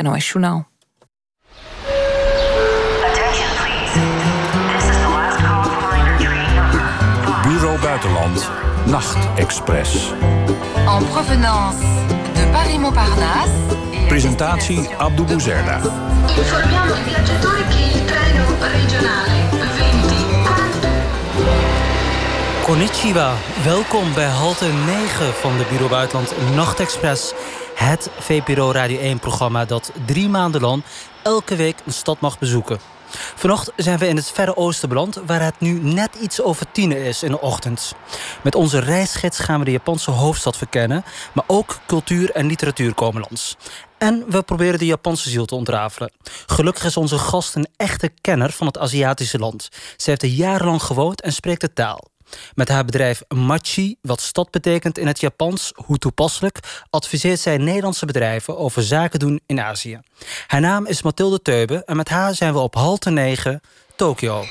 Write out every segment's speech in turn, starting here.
NOS Journaal. Bureau Buitenland, Nachtexpress. En provenance de Paris-Montparnasse. Presentatie Abdou Bouzerda. Informiamo i viaggiatori che il treno regionale Konnichiwa, welkom bij halte 9 van de Bureau Buitenland Nachtexpress. Het VPRO Radio 1-programma dat drie maanden lang elke week een stad mag bezoeken. Vanochtend zijn we in het Verre Oosten beland, waar het nu net iets over tien is in de ochtend. Met onze reisgids gaan we de Japanse hoofdstad verkennen, maar ook cultuur en literatuur komen langs. En we proberen de Japanse ziel te ontrafelen. Gelukkig is onze gast een echte kenner van het Aziatische land. Ze heeft er jarenlang gewoond en spreekt de taal. Met haar bedrijf Machi, wat stad betekent in het Japans, hoe toepasselijk, adviseert zij Nederlandse bedrijven over zaken doen in Azië. Haar naam is Mathilde Teube en met haar zijn we op halte 9, Tokio.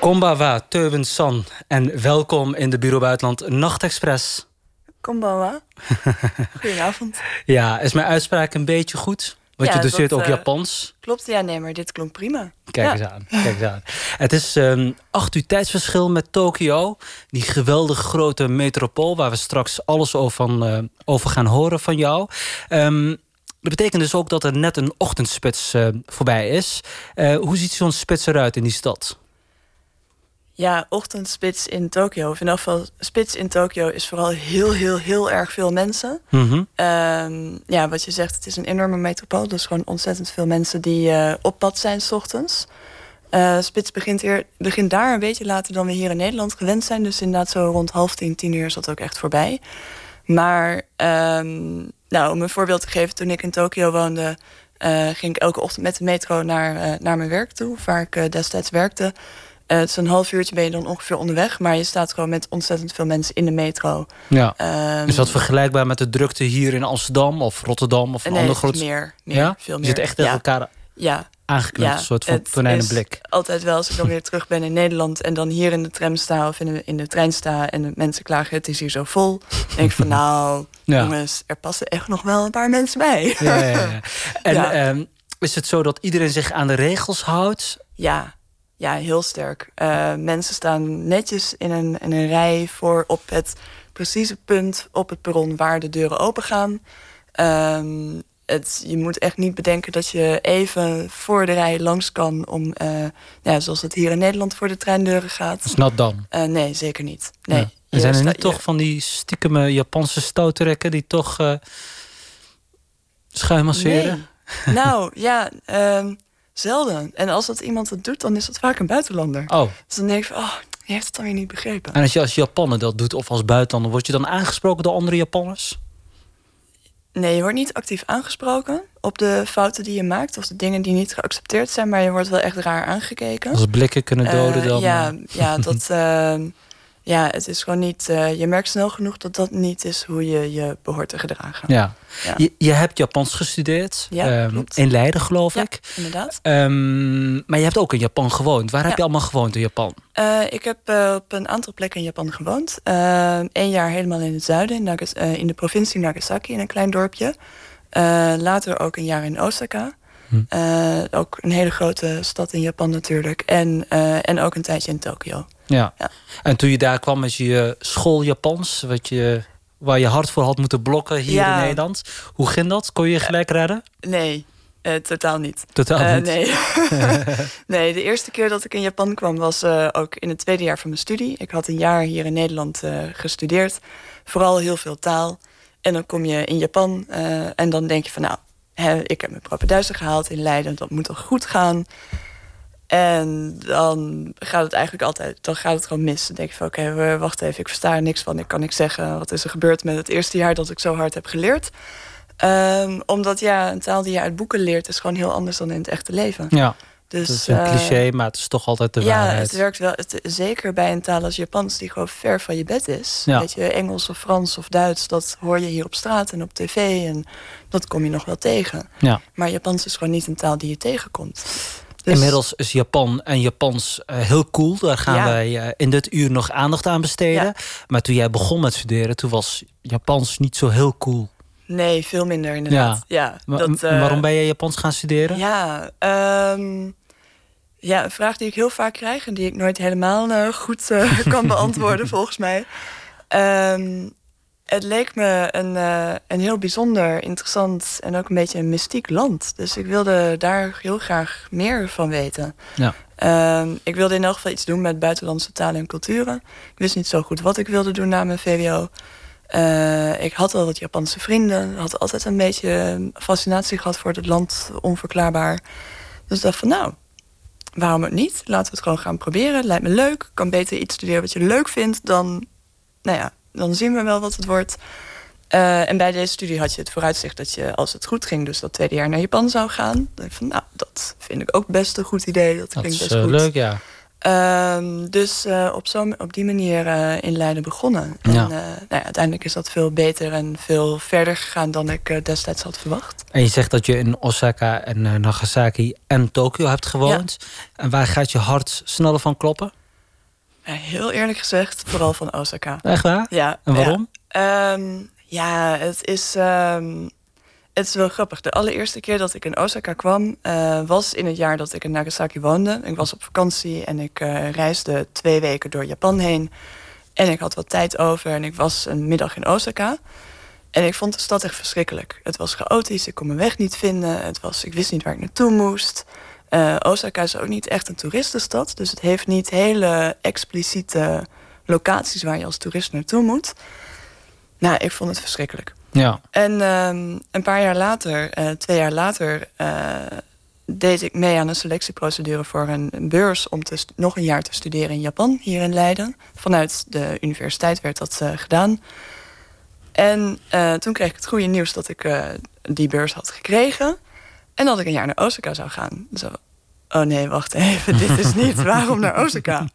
Kombawa, Teuben-san en welkom in de Bureau Buitenland Nachtexpress. Kombawa. Goedenavond. Ja, is mijn uitspraak een beetje goed? Want Ja, je doseert dat, ook eh, Japans. Klopt, ja, nee, maar dit klonk prima. Kijk Ja. eens aan. Kijk eens aan. Het is ehm acht uur tijdsverschil met Tokio. Die geweldig grote metropool... waar we straks alles over, van, eh, over gaan horen van jou. Ehm, dat betekent dus ook dat er net een ochtendspits eh, voorbij is. Hoe ziet zo'n spits eruit in die stad? Ja, ochtendspits in Tokio. Of in elk geval, spits in Tokio is vooral heel, heel, heel erg veel mensen. Mhm. Ehm, ja, wat je zegt, het is een enorme metropool. Dus gewoon ontzettend veel mensen die eh, op pad zijn s ochtends. Eh, spits begint, hier, begint daar een beetje later dan we hier in Nederland gewend zijn. Dus inderdaad zo rond half tien, tien uur is dat ook echt voorbij. Maar ehm, nou, om een voorbeeld te geven, toen ik in Tokio woonde... eh, ging ik elke ochtend met de metro naar, naar mijn werk toe, waar ik destijds werkte. Eh, het is een half uurtje ben je dan ongeveer onderweg, maar je staat gewoon met ontzettend veel mensen in de metro. Ja. Ehm, Is dat vergelijkbaar met de drukte hier in Amsterdam of Rotterdam of een nee, ander het is groot... meer, meer, ja? veel Je meer. zit echt tegen ja. elkaar Ja, ja, een soort van tonijnenblik. altijd wel als ik dan weer terug ben in Nederland en dan hier in de tram sta of in de, in de trein sta en de mensen klagen het is hier zo vol. Dan denk ik van nou, jongens, er passen echt nog wel een paar mensen bij. Ja, ja, ja. En ehm, is het zo dat iedereen zich aan de regels houdt? Ja, ja heel sterk. Eh, mensen staan netjes in een, in een rij voor op het precieze punt op het perron waar de deuren open gaan. Ehm, het, je moet echt niet bedenken dat je even voor de rij langs kan om, eh, ja, zoals het hier in Nederland voor de treindeuren gaat. Nat dan. Eh, nee, zeker niet. Nee. Ja. Je En zijn er niet toch van die stiekeme Japanse stoutrekken die toch schuim masseren? Nee. nou, ja, ehm, zelden. En als dat iemand dat doet, dan is dat vaak een buitenlander. Oh, Dus dan denk ik van, oh, je heeft het dan weer niet begrepen. en als je als Japaner dat doet of als buitenlander, word je dan aangesproken door andere Japanners? Nee, je wordt niet actief aangesproken op de fouten die je maakt... of de dingen die niet geaccepteerd zijn... maar je wordt wel echt raar aangekeken. Als blikken kunnen doden Eh, dan? ja, eh, ja, dat, ehm, ja, het is gewoon niet... eh, je merkt snel genoeg dat dat niet is hoe je je behoort te gedragen. ja. Ja. Je, je hebt Japans gestudeerd. Ja, ehm, in Leiden, geloof Ja, ik. inderdaad. Ehm, maar je hebt ook in Japan gewoond. Waar heb je allemaal gewoond in Japan? Eh, ik heb eh, op een aantal plekken in Japan gewoond. Eén jaar helemaal in het zuiden, in, Nagas- in de provincie Nagasaki, in een klein dorpje. Later ook een jaar in Osaka. Hm. Ook een hele grote stad in Japan natuurlijk. En, en ook een tijdje in Tokio. Ja. Ja. En toen je daar kwam met je school Japans, wat je, waar je hard voor had moeten blokken hier Ja. in Nederland. Hoe ging dat? Kon je je gelijk redden? Nee, eh, totaal niet. Totaal Eh, niet. nee. nee, de eerste keer dat ik in Japan kwam was eh, ook in het tweede jaar van mijn studie. Ik had een jaar hier in Nederland eh, gestudeerd. Vooral heel veel taal. En dan kom je in Japan eh, en dan denk je van nou, hè, ik heb mijn propenduizen gehaald in Leiden. Dat moet toch goed gaan. En dan gaat het eigenlijk altijd, dan gaat het gewoon mis. Dan denk je van oké, wacht even, ik versta er niks van. Ik kan niks zeggen. Wat is er gebeurd met het eerste jaar dat ik zo hard heb geleerd? Ehm, omdat ja, een taal die je uit boeken leert is gewoon heel anders dan in het echte leven. Ja, Dus, dat is een eh, cliché, maar het is toch altijd de ja, waarheid. het werkt wel. Het, zeker bij een taal als Japans, die gewoon ver van je bed is. Ja. Weet je, Engels of Frans of Duits, dat hoor je hier op straat en op tv. En dat kom je nog wel tegen. Ja. Maar Japans is gewoon niet een taal die je tegenkomt. Dus- Inmiddels is Japan en Japans eh, heel cool. Daar gaan Ja. wij eh, in dit uur nog aandacht aan besteden. Ja. Maar toen jij begon met studeren, toen was Japans niet zo heel cool. Nee, veel minder inderdaad. Ja. Wa- dat, eh, waarom ben je Japans gaan studeren? Ja, ehm, ja, een vraag die ik heel vaak krijg en die ik nooit helemaal eh, goed eh, kan beantwoorden, volgens mij. Ehm, het leek me een, eh, een heel bijzonder, interessant en ook een beetje een mystiek land. Dus ik wilde daar heel graag meer van weten. Ja. Ehm, ik wilde in elk geval iets doen met buitenlandse talen en culturen. Ik wist niet zo goed wat ik wilde doen na mijn VWO. Eh, ik had al wat Japanse vrienden. Had altijd een beetje fascinatie gehad voor het land, onverklaarbaar. Dus ik dacht van nou, waarom ook niet? Laten we het gewoon gaan proberen. Lijkt me leuk. Ik kan beter iets studeren wat je leuk vindt dan, nou ja, dan zien we wel wat het wordt. Eh, en bij deze studie had je het vooruitzicht dat je, als het goed ging, dus dat tweede jaar naar Japan zou gaan. Dan dacht ik van, nou, dat vind ik ook best een goed idee. Dat Dat klinkt is best eh, goed. leuk, ja. Ehm, dus eh, op, zo, op die manier eh, in Leiden begonnen. En Ja. eh, nou ja, uiteindelijk is dat veel beter en veel verder gegaan dan ik destijds had verwacht. En je zegt dat je in Osaka en Nagasaki en Tokio hebt gewoond. En waar gaat je hart sneller van kloppen? Ja, heel eerlijk gezegd, vooral van Osaka. Echt waar? Ja, En waarom? Ja, Ehm, ja het is. ehm, het is wel grappig. De allereerste keer dat ik in Osaka kwam, eh, was in het jaar dat ik in Nagasaki woonde. Ik was op vakantie en ik eh, reisde twee weken door Japan heen. En ik had wat tijd over en ik was een middag in Osaka. En ik vond de stad echt verschrikkelijk. Het was chaotisch, ik kon mijn weg niet vinden. Het was, ik wist niet waar ik naartoe moest. Eh, Osaka is ook niet echt een toeristenstad. Dus het heeft niet hele expliciete locaties waar je als toerist naartoe moet. Nou, ik vond het verschrikkelijk. Ja. En ehm, een paar jaar later, eh, twee jaar later, eh, deed ik mee aan een selectieprocedure voor een, een beurs om te nog een jaar te studeren in Japan, hier in Leiden. Vanuit de universiteit werd dat gedaan. En toen kreeg ik het goede nieuws dat ik die beurs had gekregen. En dat ik een jaar naar Osaka zou gaan. Zo, oh nee, wacht even, dit is niet. Waarom naar Osaka?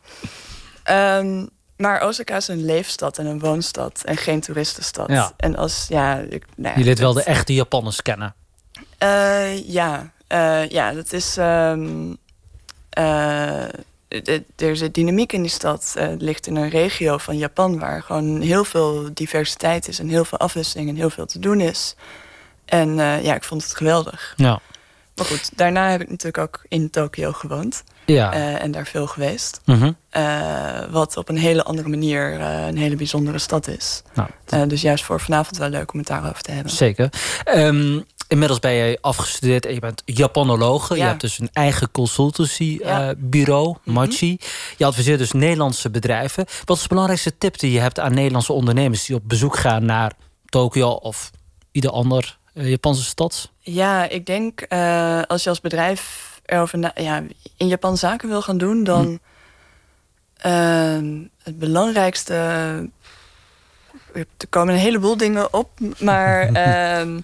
Ehm, maar Osaka is een leefstad en een woonstad en geen toeristenstad. Ja. En als, ja... Ik, nou ja, Je leert wel de echte Japanners kennen. eh, ja, eh, ja, dat is. eh, de- er zit dynamiek in die stad. Het ligt in een regio van Japan waar gewoon heel veel diversiteit is en heel veel afwisseling en heel veel te doen is. En eh, ja, ik vond het geweldig. Ja. Maar goed, daarna heb ik natuurlijk ook in Tokio gewoond Ja. eh, en daar veel geweest. Mhm. Eh, wat op een hele andere manier een hele bijzondere stad is. Nou, dus juist voor vanavond wel leuk om het daarover te hebben. Zeker. Ehm, inmiddels ben je afgestudeerd en je bent Japanologe. Je hebt dus een eigen consultancy Ja. bureau, Mhm. Machi. Je adviseert dus Nederlandse bedrijven. Wat is de belangrijkste tip die je hebt aan Nederlandse ondernemers... die op bezoek gaan naar Tokio of ieder ander Japanse stad? Ja, ik denk eh, als je als bedrijf erover na, ja, in Japan zaken wil gaan doen, dan ehm, het belangrijkste. Er komen een heleboel dingen op, maar ehm,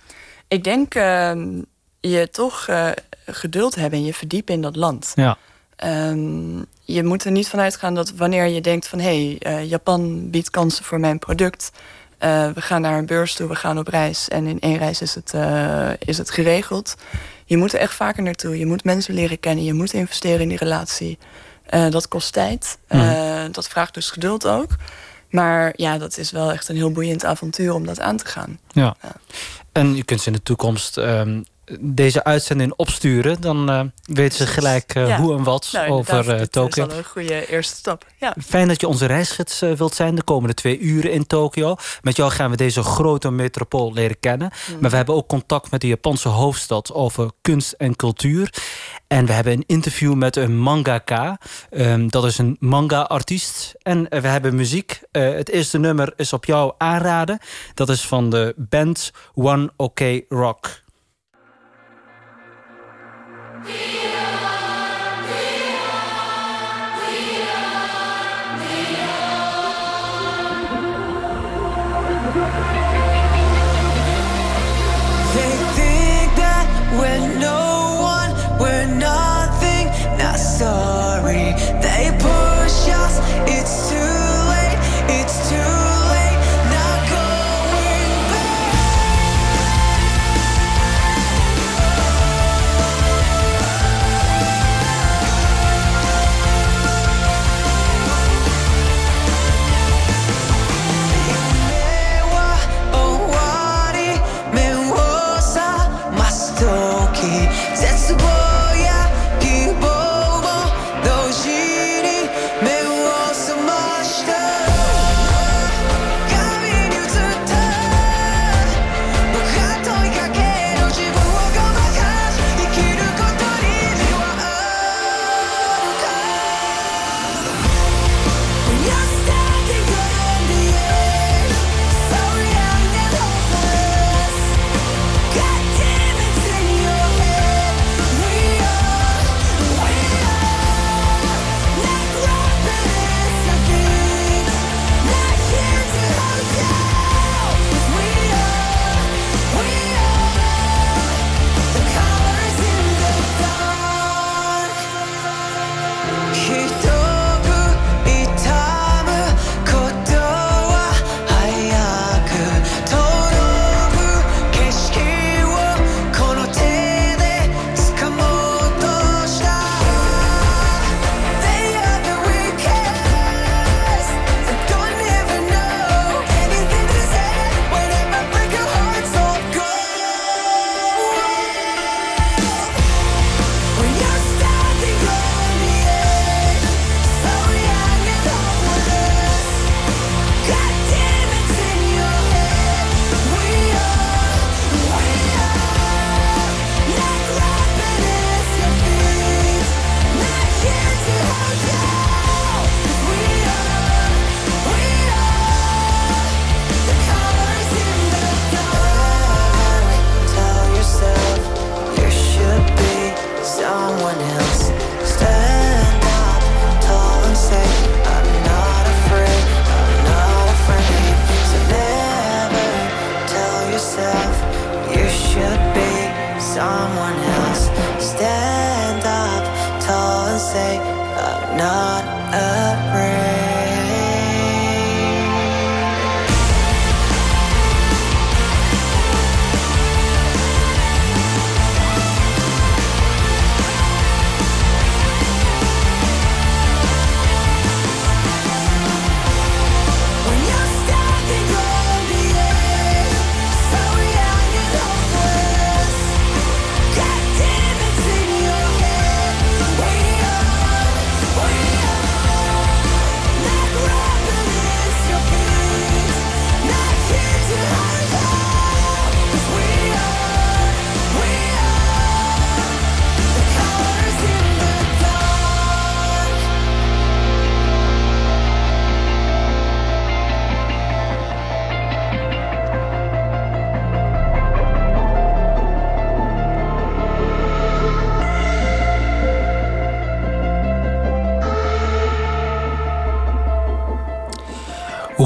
ik denk ehm, je toch eh, geduld hebben en je verdiepen in dat land. Ja. Je moet er niet van uitgaan dat wanneer je denkt van hé, hey, eh, Japan biedt kansen voor mijn product. Eh, we gaan naar een beurs toe, we gaan op reis en in één reis is het, eh, is het geregeld. Je moet er echt vaker naartoe. Je moet mensen leren kennen, je moet investeren in die relatie. Eh, dat kost tijd. Eh, dat vraagt dus geduld ook. Maar ja, dat is wel echt een heel boeiend avontuur om dat aan te gaan. Ja. Ja. En je kunt ze in de toekomst ehm, deze uitzending opsturen. Dan eh, weten ze gelijk eh, Ja. hoe en wat Nou, over dit Tokio. is al een goede eerste stap. Ja. Fijn dat je onze reisgids wilt zijn de komende twee uren in Tokio. Met jou gaan we deze grote metropool leren kennen. Maar we hebben ook contact met de Japanse hoofdstad over kunst en cultuur. En we hebben een interview met een mangaka. Ehm, dat is een manga-artiest. En we hebben muziek. Het eerste nummer is op jou aanraden. Dat is van de band One OK Rock. We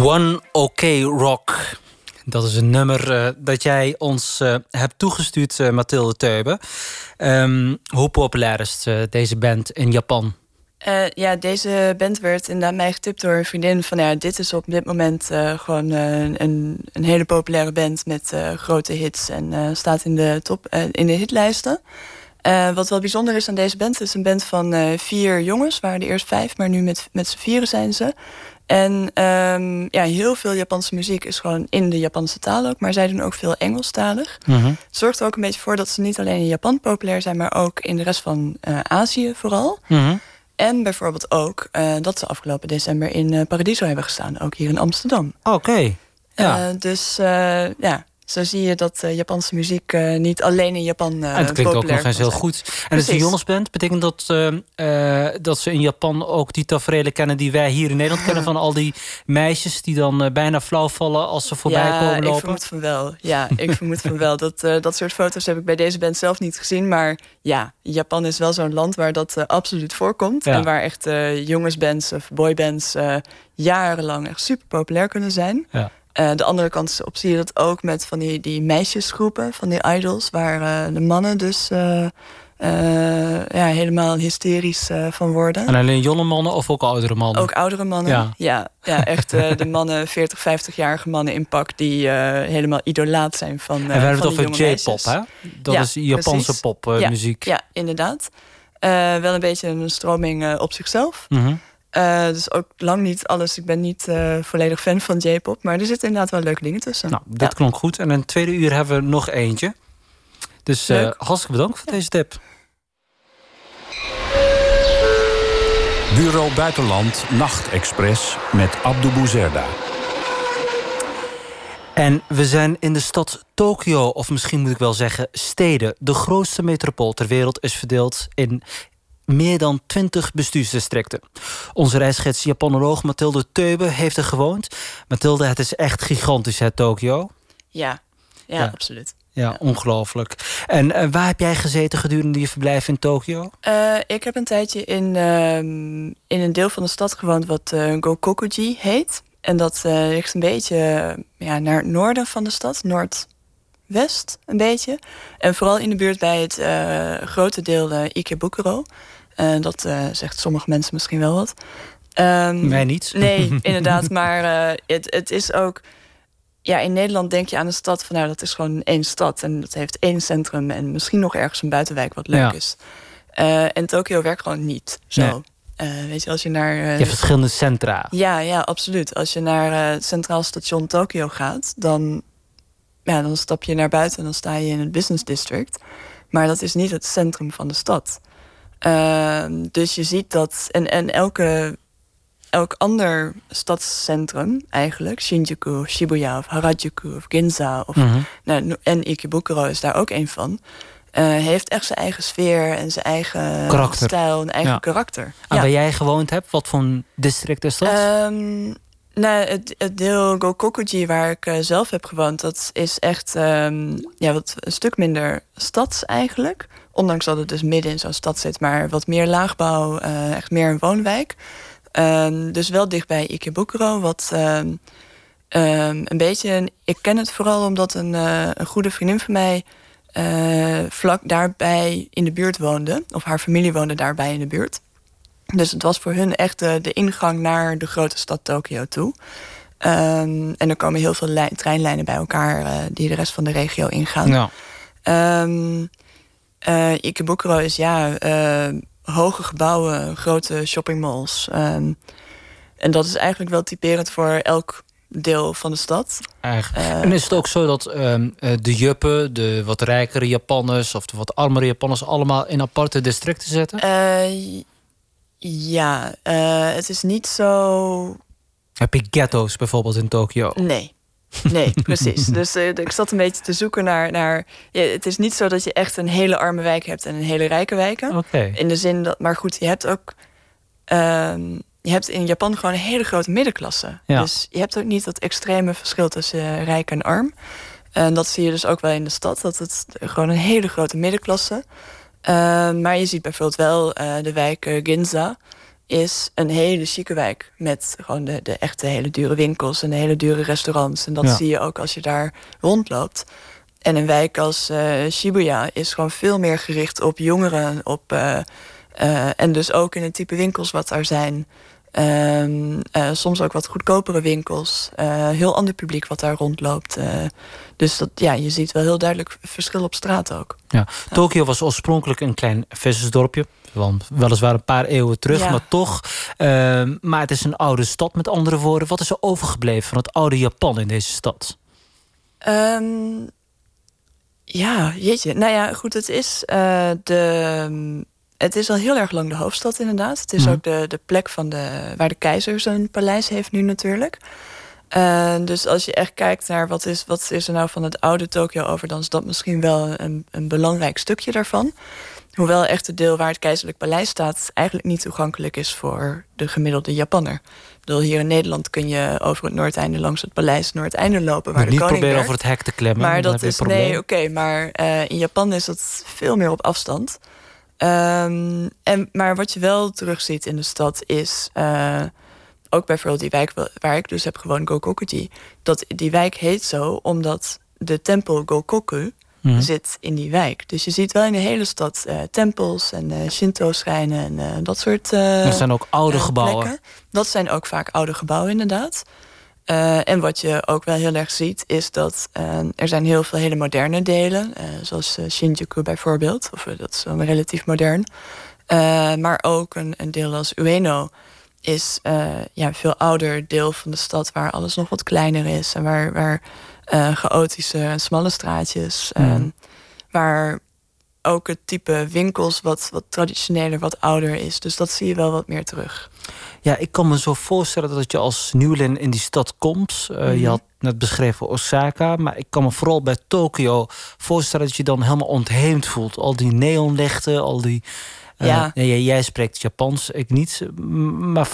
One OK Rock. Dat is een nummer eh, dat jij ons eh, hebt toegestuurd, eh, Mathilde Teube. Ehm, hoe populair is eh, deze band in Japan? Eh, ja, deze band werd inderdaad mij getipt door een vriendin van ja, dit is op dit moment eh, gewoon een, een hele populaire band met eh, grote hits en eh, staat in de top eh, in de hitlijsten. Eh, wat wel bijzonder is aan deze band, het is een band van eh, vier jongens, waren er eerst vijf, maar nu met, met z'n vieren zijn ze. En ehm, ja, heel veel Japanse muziek is gewoon in de Japanse taal ook, maar zij doen ook veel Engelstalig. Het zorgt er ook een beetje voor dat ze niet alleen in Japan populair zijn, maar ook in de rest van eh, Azië vooral. En bijvoorbeeld ook eh, dat ze afgelopen december in eh, Paradiso hebben gestaan, ook hier in Amsterdam. Oké. Ja. Dus ja, zo zie je dat eh, Japanse muziek eh, niet alleen in Japan eh en het klinkt ook nog eens heel zijn. goed. En is een Precies. jongensband. Betekent dat, eh, dat ze in Japan ook die tafereelen kennen... die wij hier in Nederland kennen van al die meisjes... die dan bijna flauw vallen als ze voorbij ja, komen ik lopen? vermoed van wel. Ja, ik vermoed van wel. Dat, dat soort foto's heb ik bij deze band zelf niet gezien. Maar ja, Japan is wel zo'n land waar dat absoluut voorkomt. Ja. En waar echt jongensbands of boybands jarenlang echt super populair kunnen zijn. Ja. Eh, de andere kant op zie je dat ook met van die, die meisjesgroepen, van die idols, waar eh, de mannen dus eh, ja, helemaal hysterisch van worden. En alleen jonge mannen of ook oudere mannen? Ook oudere mannen. Ja. Ja, ja, echt de mannen, 40, 50-jarige mannen in pak... die helemaal idolaat zijn van, en we hebben het over J-pop, hè? Dat Ja, is Japanse popmuziek. Ja, inderdaad. Eh, wel een beetje een stroming op zichzelf. Mhm. Eh, dus ook lang niet alles. Ik ben niet eh, volledig fan van J-pop... maar er zitten inderdaad wel leuke dingen tussen. Nou, dit Ja. klonk goed. En in het tweede uur hebben we nog eentje. Dus eh hartstikke bedankt voor deze tip. Bureau Buitenland Nachtexpress met Abdou Bouzerda. En we zijn in de stad Tokio, of misschien moet ik wel zeggen steden. De grootste metropool ter wereld is verdeeld in meer dan 20 bestuursdistricten. Onze reisgids Japanoloog Mathilde Teube heeft er gewoond. Mathilde, het is echt gigantisch, hè, Tokio? Ja, ja, Ja. absoluut. Ja, ongelooflijk. En eh, waar heb jij gezeten gedurende je verblijf in Tokio? Eh, ik heb een tijdje in, ehm, in een deel van de stad gewoond wat eh, Gokokuji heet. En dat ligt een beetje ja, naar het noorden van de stad, noordwest een beetje. En vooral in de buurt bij het grote deel Ikebukuro. Eh, dat eh, zegt sommige mensen misschien wel wat. Ehm, Mij niet. Nee, inderdaad. Maar eh, het, het is ook. Ja, in Nederland denk je aan een stad van nou, dat is gewoon één stad. En dat heeft één centrum en misschien nog ergens een buitenwijk wat leuk Ja. is. En Tokio werkt gewoon niet zo. Nee. Weet je, als je naar. Je hebt verschillende centra. ja, ja, absoluut. Als je naar het Centraal Station Tokio gaat, dan, ja, dan stap je naar buiten en dan sta je in het Business District. Maar dat is niet het centrum van de stad. Ehm, dus je ziet dat. En, en elke, elk ander stadscentrum eigenlijk, Shinjuku of Shibuya of Harajuku of Ginza of, Mhm. nou, en Ikebukuro is daar ook een van. eh, heeft echt zijn eigen sfeer en zijn eigen Karakter. stijl en eigen Ja. karakter. En Ja. waar jij gewoond hebt, wat voor een district is dat? Ehm, nou, het, het deel Gokokuji waar ik eh, zelf heb gewoond, dat is echt ehm, ja, wat een stuk minder stads eigenlijk. Ondanks dat het dus midden in zo'n stad zit, maar wat meer laagbouw, eh, echt meer een woonwijk. Ehm, dus wel dichtbij Ikebukuro, wat Ehm, een beetje, ik ken het vooral omdat een, eh, een goede vriendin van mij eh, vlak daarbij in de buurt woonde. Of haar familie woonde daarbij in de buurt. Dus het was voor hun echt de, de ingang naar de grote stad Tokio toe. En er komen heel veel lijn- treinlijnen bij elkaar die de rest van de regio ingaan. Ja. Eh, Ikebukuro is ja, eh, hoge gebouwen, grote shoppingmalls. Ehm, en dat is eigenlijk wel typerend voor elk deel van de stad. Eigenlijk. Eh, en is het ook zo dat ehm, eh, de juppen, de wat rijkere Japanners of de wat armere Japanners allemaal in aparte districten zitten? Ja, het is niet zo. Heb je ghetto's bijvoorbeeld in Tokio? Nee. Nee, precies. Dus eh, ik zat een beetje te zoeken naar. naar ja, het is niet zo dat je echt een hele arme wijk hebt en een hele rijke wijken. Oké. In de zin dat. Maar goed, je hebt ook. ehm, je hebt in Japan gewoon een hele grote middenklasse. Ja. Dus je hebt ook niet dat extreme verschil tussen eh, rijk en arm. En dat zie je dus ook wel in de stad. Dat het gewoon een hele grote middenklasse. Ehm, maar je ziet bijvoorbeeld wel eh, de wijk Ginza is een hele chique wijk. Met gewoon de, de echte hele dure winkels en de hele dure restaurants. En dat Ja. zie je ook als je daar rondloopt. En een wijk als eh, Shibuya is gewoon veel meer gericht op jongeren. Op, eh, eh, en dus ook in het type winkels wat daar zijn. Ehm, eh, soms ook wat goedkopere winkels. Heel ander publiek wat daar rondloopt. Dus dat, ja, je ziet wel heel duidelijk verschil op straat ook. Ja. Tokio was oorspronkelijk een klein vissersdorpje. Wel- Weliswaar een paar eeuwen terug, Ja. maar toch. Ehm, maar het is een oude stad, met andere woorden. Wat is er overgebleven van het oude Japan in deze stad? Ehm, ja, jeetje. Nou ja, goed, het is, eh, de, het is al heel erg lang de hoofdstad inderdaad. Het is Mhm. ook de, de plek van de, waar de keizer zijn paleis heeft nu natuurlijk. Eh, dus als je echt kijkt naar wat is, wat is er nou van het oude Tokio over... dan is dat misschien wel een, een belangrijk stukje daarvan. Hoewel echt het deel waar het keizerlijk paleis staat... eigenlijk niet toegankelijk is voor de gemiddelde Japanner. Ik bedoel, hier in Nederland kun je over het noordeinde langs het paleis Noordeinde lopen... waar de niet koning proberen over het hek te klemmen. Maar dat is nee, oké. maar eh, in Japan is dat veel meer op afstand. Ehm, en, maar wat je wel terugziet in de stad is eh, ook bijvoorbeeld die wijk wa- waar ik dus heb gewoond, Gokokuji. Dat die wijk heet zo omdat de tempel Gokoku Mhm. zit in die wijk. Dus je ziet wel in de hele stad eh, tempels en eh, Shinto-schrijnen en eh, dat soort. Er zijn ook oude gebouwen. plekken. Dat zijn ook vaak oude gebouwen, inderdaad. En wat je ook wel heel erg ziet, is dat er zijn heel veel hele moderne delen. zoals Shinjuku bijvoorbeeld. Of dat is dan relatief modern. Maar ook een, een deel als Ueno is ja, een veel ouder deel van de stad... waar alles nog wat kleiner is. En waar, waar eh, chaotische en smalle straatjes... Mhm. waar ook het type winkels wat, wat traditioneler, wat ouder is. Dus dat zie je wel wat meer terug. Ja, ik kan me zo voorstellen dat je als nieuweling in die stad komt. Eh. Je had net beschreven Osaka, maar ik kan me vooral bij Tokio voorstellen dat je dan helemaal ontheemd voelt. Al die neonlichten, al die. Eh, Ja. jij, jij spreekt Japans, ik niet. Maar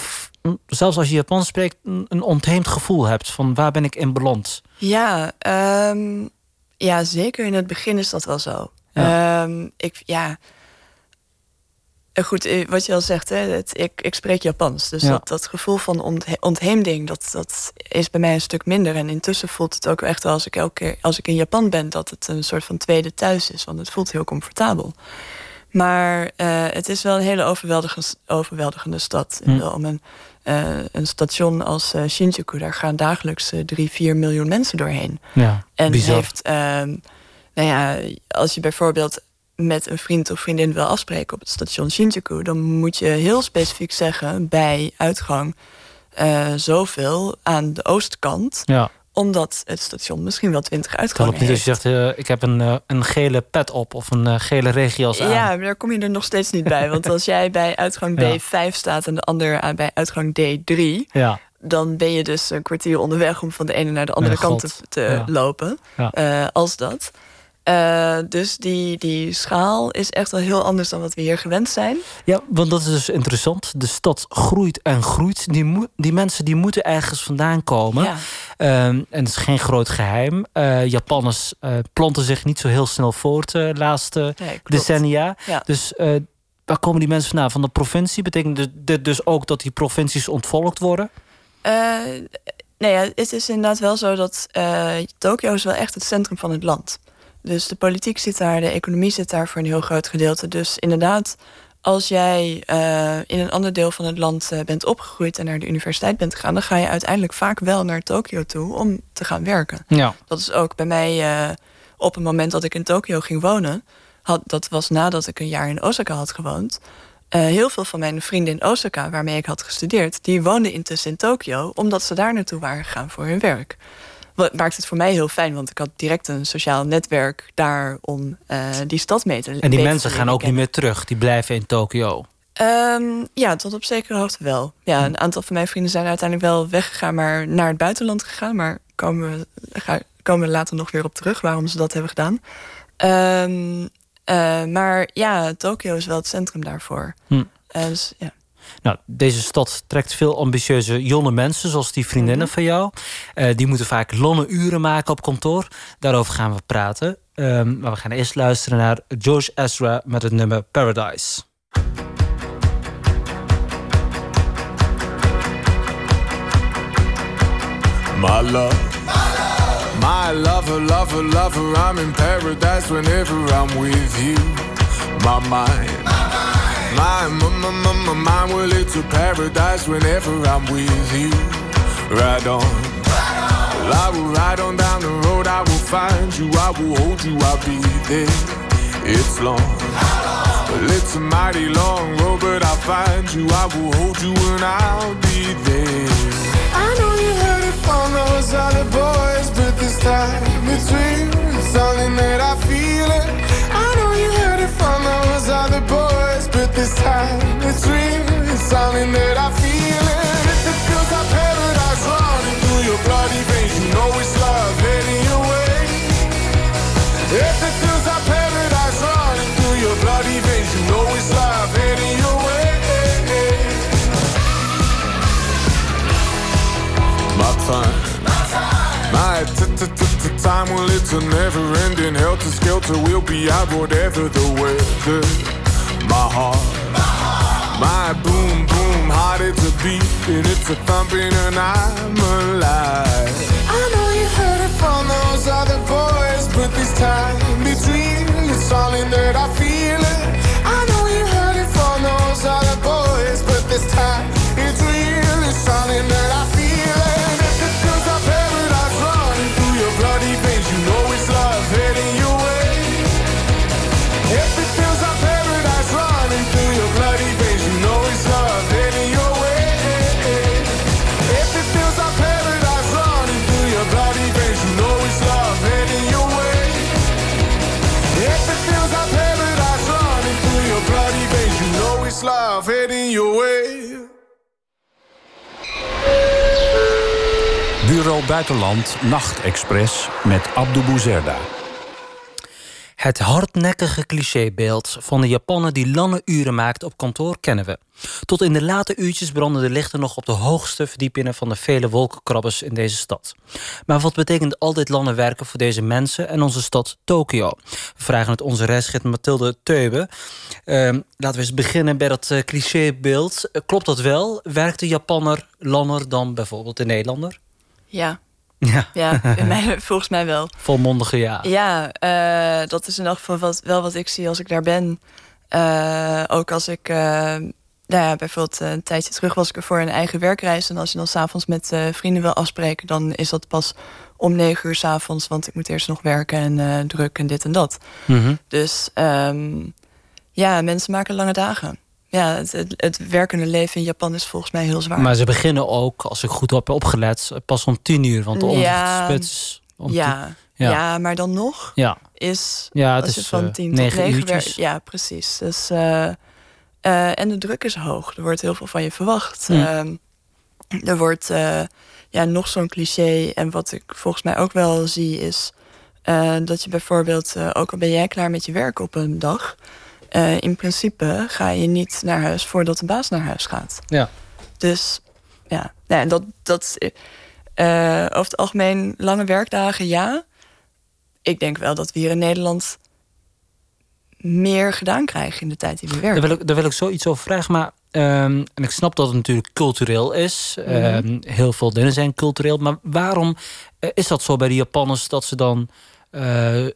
zelfs als je Japans spreekt, een ontheemd gevoel hebt van waar ben ik in beland. Ja, ehm, ja, zeker in het begin is dat wel zo. Ja. Ehm, ik, ja. Eh, Goed, eh, wat je al zegt, hè, het, ik, ik spreek Japans. Dus Ja. dat, dat gevoel van onthe ontheemding, dat, dat is bij mij een stuk minder. En intussen voelt het ook echt wel als ik elke keer als ik in Japan ben, dat het een soort van tweede thuis is. Want het voelt heel comfortabel. Maar eh, het is wel een hele overweldigende, overweldigende stad. Hm. Om een, eh, een station als eh, Shinjuku, daar gaan dagelijks drie, vier miljoen mensen doorheen. Ja, En bizar. heeft, ehm, nou ja, als je bijvoorbeeld met een vriend of vriendin wil afspreken op het station Shinjuku, dan moet je heel specifiek zeggen bij uitgang zoveel aan de oostkant, Ja, omdat het station misschien wel twintig het uitgangen helpt niet als heeft. je zegt, eh, ik heb een, eh, een gele pet op of een eh, gele regenjas aan. Ja, maar daar kom je er nog steeds niet bij. Want als jij bij uitgang Ja. D5 staat en de ander aan bij uitgang D3, ja. dan ben je dus een kwartier onderweg om van de ene naar de andere kant te, god. te Ja. lopen. Ja. Als dat. Eh, dus die, die schaal is echt wel heel anders dan wat we hier gewend zijn. Ja, want dat is dus interessant. De stad groeit en groeit. Die, die mensen die moeten ergens vandaan komen. Ja. Ehm, en het is geen groot geheim. Eh, Japanners eh, planten zich niet zo heel snel voort de laatste Nee, decennia. Ja. Dus waar komen die mensen vandaan? Van de provincie? Betekent dit- dit dus ook dat die provincies ontvolkt worden? Nee, het is inderdaad wel zo dat uh, Tokio is wel echt het centrum van het land. Dus de politiek zit daar, de economie zit daar voor een heel groot gedeelte. Dus inderdaad, als jij uh, in een ander deel van het land uh, bent opgegroeid en naar de universiteit bent gegaan, dan ga je uiteindelijk vaak wel naar Tokio toe om te gaan werken. Ja. Dat is ook bij mij uh, op het moment dat ik in Tokio ging wonen. Had, dat was nadat ik een jaar in Osaka had gewoond. heel veel van mijn vrienden in Osaka, waarmee ik had gestudeerd, die woonden intussen in Tokio, omdat ze daar naartoe waren gegaan voor hun werk maakt het voor mij heel fijn, want ik had direct een sociaal netwerk daar om uh, die stad mee te En die mensen gaan ook niet meer terug, die blijven in Tokio. Um, ja, tot op zekere hoogte wel. Ja, een aantal van mijn vrienden zijn uiteindelijk wel weggegaan, maar naar het buitenland gegaan. Maar komen we, ga, komen we later nog weer op terug waarom ze dat hebben gedaan. Um, uh, maar ja, Tokio is wel het centrum daarvoor. Hm. Uh, dus, ja. Nou, deze stad trekt veel ambitieuze jonge mensen, zoals die vriendinnen van jou. Uh, die moeten vaak lange uren maken op kantoor. Daarover gaan we praten. Um, maar we gaan eerst luisteren naar George Ezra met het nummer Paradise. My love. My lover, lover, lover, I'm in paradise whenever I'm with you. My mind. My, my, my, my, my mind, well, it's a paradise whenever I'm with you. Ride on. Well, I will ride on down the road, I will find you, I will hold you, I'll be there. It's long. Well, it's a mighty long road, but I'll find you, I will hold you, and I'll be there. I know you heard it from those other boys, but this time real. It's something that I feel it. Those other boys, but this time it's real. It's something that I feel it. If it feels like paradise running through your bloody veins, you know it's love heading your way. If it feels like paradise running through your bloody veins, you know it's love heading your way. My time. My time, well, it's a never ending helter skelter. We'll be out whatever the weather. My heart, my boom, boom, heart, it's a beat and it's a thumping, and I'm alive. I know you heard it from those other boys, but this time real. It's something that I feel it. I know you heard it from those other boys, but this time Buitenland Nachtexpress met Abdou Bouzerda. Het hardnekkige clichébeeld van de Japaner die lange uren maakt op kantoor kennen we. Tot in de late uurtjes branden de lichten nog op de hoogste verdiepingen van de vele wolkenkrabbers in deze stad. Maar wat betekent al dit lange werken voor deze mensen en onze stad Tokio? We vragen het onze reisgids Mathilde Teube. Uh, laten we eens beginnen bij dat uh, clichébeeld. Klopt dat wel? Werkt de Japanner langer dan bijvoorbeeld de Nederlander? Ja, Ja, ja mij, volgens mij wel. volmondige ja. Ja, eh, dat is in elk geval wat, wel wat ik zie als ik daar ben. Eh, ook als ik, uh, nou ja, bijvoorbeeld een tijdje terug was ik er voor een eigen werkreis. En als je dan s'avonds met vrienden wil afspreken, dan is dat pas om negen uur s'avonds. Want ik moet eerst nog werken en druk en dit en dat. Mhm. Dus um, ja, mensen maken lange dagen. Ja, het, het, het, werkende leven in Japan is volgens mij heel zwaar. Maar ze beginnen ook, als ik goed heb opgelet, pas om tien uur. Want de Ja, ochtendspits om ja, Ja. ja. maar dan nog tien- ja. is Ja, het is, van eh, tien tot negen werkt. Ja, precies. Dus, eh, eh, en de druk is hoog. Er wordt heel veel van je verwacht. Ehm, er wordt ja, nog zo'n cliché. En wat ik volgens mij ook wel zie is... dat je bijvoorbeeld, ook al ben jij klaar met je werk op een dag... eh, in principe ga je niet naar huis voordat de baas naar huis gaat. Ja. Dus ja, ja en dat, dat eh, over het algemeen lange werkdagen, ja. Ik denk wel dat we hier in Nederland meer gedaan krijgen in de tijd die we werken. Daar wil ik, daar wil ik zoiets over vragen. Maar, ehm, en ik snap dat het natuurlijk cultureel is. Ehm, heel veel dingen zijn cultureel. Maar waarom eh, is dat zo bij de Japanners dat ze dan eh,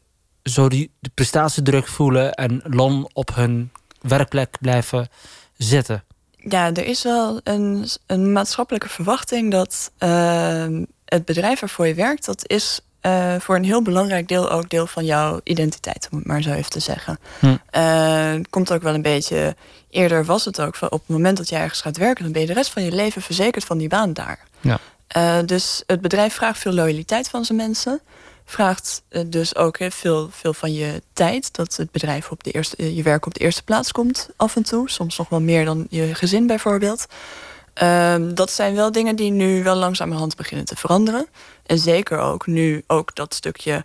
zo die de prestatiedruk voelen en lang op hun werkplek blijven zitten? Ja, er is wel een, een maatschappelijke verwachting dat ehm, het bedrijf waarvoor je werkt, dat is eh, voor een heel belangrijk deel ook deel van jouw identiteit, om het maar zo even te zeggen. Hm. Eh, komt ook wel een beetje. Eerder was het ook van op het moment dat je ergens gaat werken, dan ben je de rest van je leven verzekerd van die baan daar. Ja. Eh, dus het bedrijf vraagt veel loyaliteit van zijn mensen. Vraagt eh, dus ook hè, veel, veel van je tijd. Dat het bedrijf op de eerste, eh, je werk op de eerste plaats komt af en toe. Soms nog wel meer dan je gezin bijvoorbeeld. Ehm, dat zijn wel dingen die nu wel langzamerhand beginnen te veranderen. En zeker ook nu ook dat stukje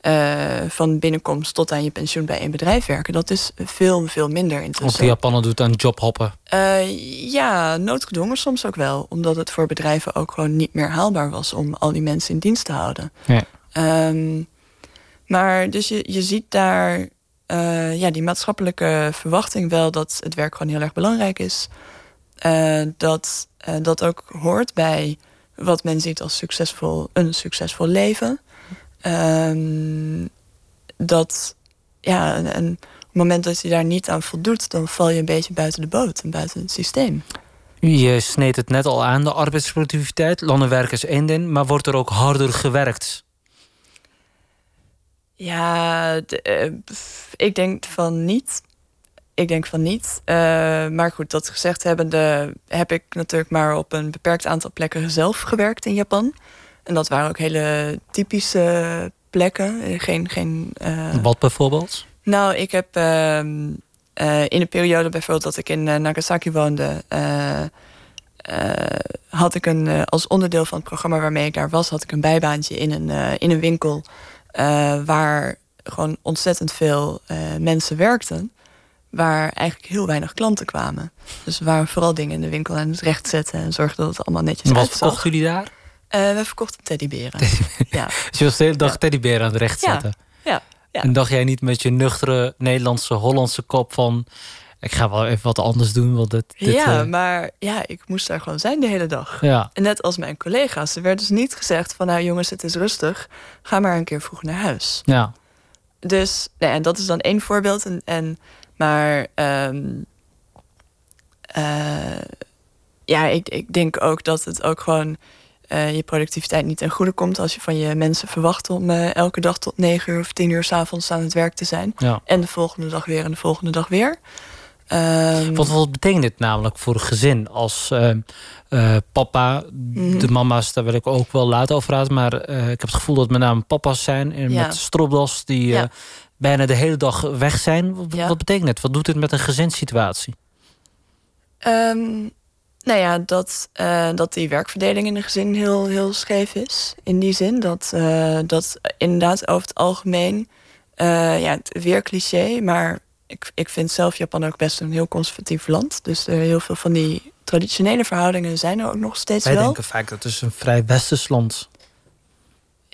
eh, van binnenkomst tot aan je pensioen bij een bedrijf werken. Dat is veel, veel minder Of intussen. de Japaner doet aan jobhoppen. Eh, ja, noodgedwongen soms ook wel. Omdat het voor bedrijven ook gewoon niet meer haalbaar was om al die mensen in dienst te houden. Ja. Ehm, maar dus je, je ziet daar eh, ja, die maatschappelijke verwachting wel dat het werk gewoon heel erg belangrijk is. Eh, dat eh, dat ook hoort bij wat men ziet als succesvol, een succesvol leven. Ehm, dat ja, en, op het moment dat je daar niet aan voldoet, dan val je een beetje buiten de boot en buiten het systeem. Je sneed het net al aan, de arbeidsproductiviteit. Landenwerk is één ding, maar wordt er ook harder gewerkt? Ja, de- eh, ik denk van niet. Ik denk van niet. Eh, maar goed, dat gezegd hebbende heb ik natuurlijk maar op een beperkt aantal plekken zelf gewerkt in Japan. En dat waren ook hele typische plekken. Eh, Geen, geen, Wat bijvoorbeeld? nou, ik heb ehm, eh, in de periode bijvoorbeeld dat ik in Nagasaki woonde, had ik een, als onderdeel van het programma waarmee ik daar was, had ik een bijbaantje in een, in een winkel eh, waar gewoon ontzettend veel eh, mensen werkten. Waar eigenlijk heel weinig klanten kwamen. Dus we waren vooral dingen in de winkel aan het rechtzetten en zorgden dat het allemaal netjes Wat uitzag. verkochten jullie daar? Eh, we verkochten teddyberen. Ja. Dus je was de hele dag Ja. teddybeer aan het recht Ja. zetten. Ja. Ja. En dacht jij niet met je nuchtere Nederlandse, Hollandse kop van... ik ga wel even wat anders doen, want dit... dit ja, eh, maar ja, ik moest daar gewoon zijn de hele dag. ja. En net als mijn collega's. Er werd dus niet gezegd van... nou jongens, het is rustig. Ga maar een keer vroeg naar huis. ja. Dus, nee, en dat is dan één voorbeeld. En, en, maar ehm, eh, ja, ik, ik denk ook dat het ook gewoon... eh, je productiviteit niet ten goede komt... als je van je mensen verwacht om elke dag tot negen uur of tien uur... s'avonds aan het werk te zijn. ja. En de volgende dag weer en de volgende dag weer. Ehm, Wat, wat betekent dit namelijk voor een gezin als eh, eh, papa, Mhm. de mama's, daar wil ik ook wel later over praten. Maar eh, ik heb het gevoel dat met name papa's zijn en Ja. met stropdas die eh, Ja. bijna de hele dag weg zijn. Wat, Ja. wat betekent het? Wat doet dit met een gezinssituatie? Ehm, nou ja, dat, dat die werkverdeling in een gezin heel, heel scheef is. In die zin dat, dat inderdaad over het algemeen... ja, het- weer cliché, maar ik, ik vind zelf Japan ook best een heel conservatief land. Dus er heel veel van die traditionele verhoudingen zijn er ook nog steeds Wij wel. denken vaak dat het is een vrij westers land.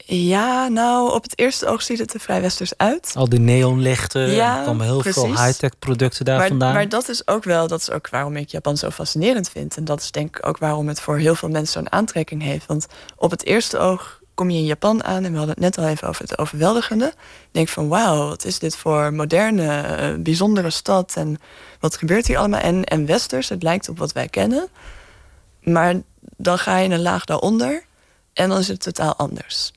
Ja, nou, op het eerste oog ziet het er vrij westers uit. Al die neonlichten, Ja, er komen heel veel high-tech producten daar maar, vandaan. maar dat is ook wel, dat is ook waarom ik Japan zo fascinerend vind. En dat is denk ik ook waarom het voor heel veel mensen zo'n aantrekking heeft. Want op het eerste oog kom je in Japan aan, en we hadden het net al even over het overweldigende. Je denkt van wauw, wat is dit voor moderne, eh, bijzondere stad en wat gebeurt hier allemaal? En, en westers, het lijkt op wat wij kennen. Maar dan ga je een laag daaronder en dan is het totaal anders.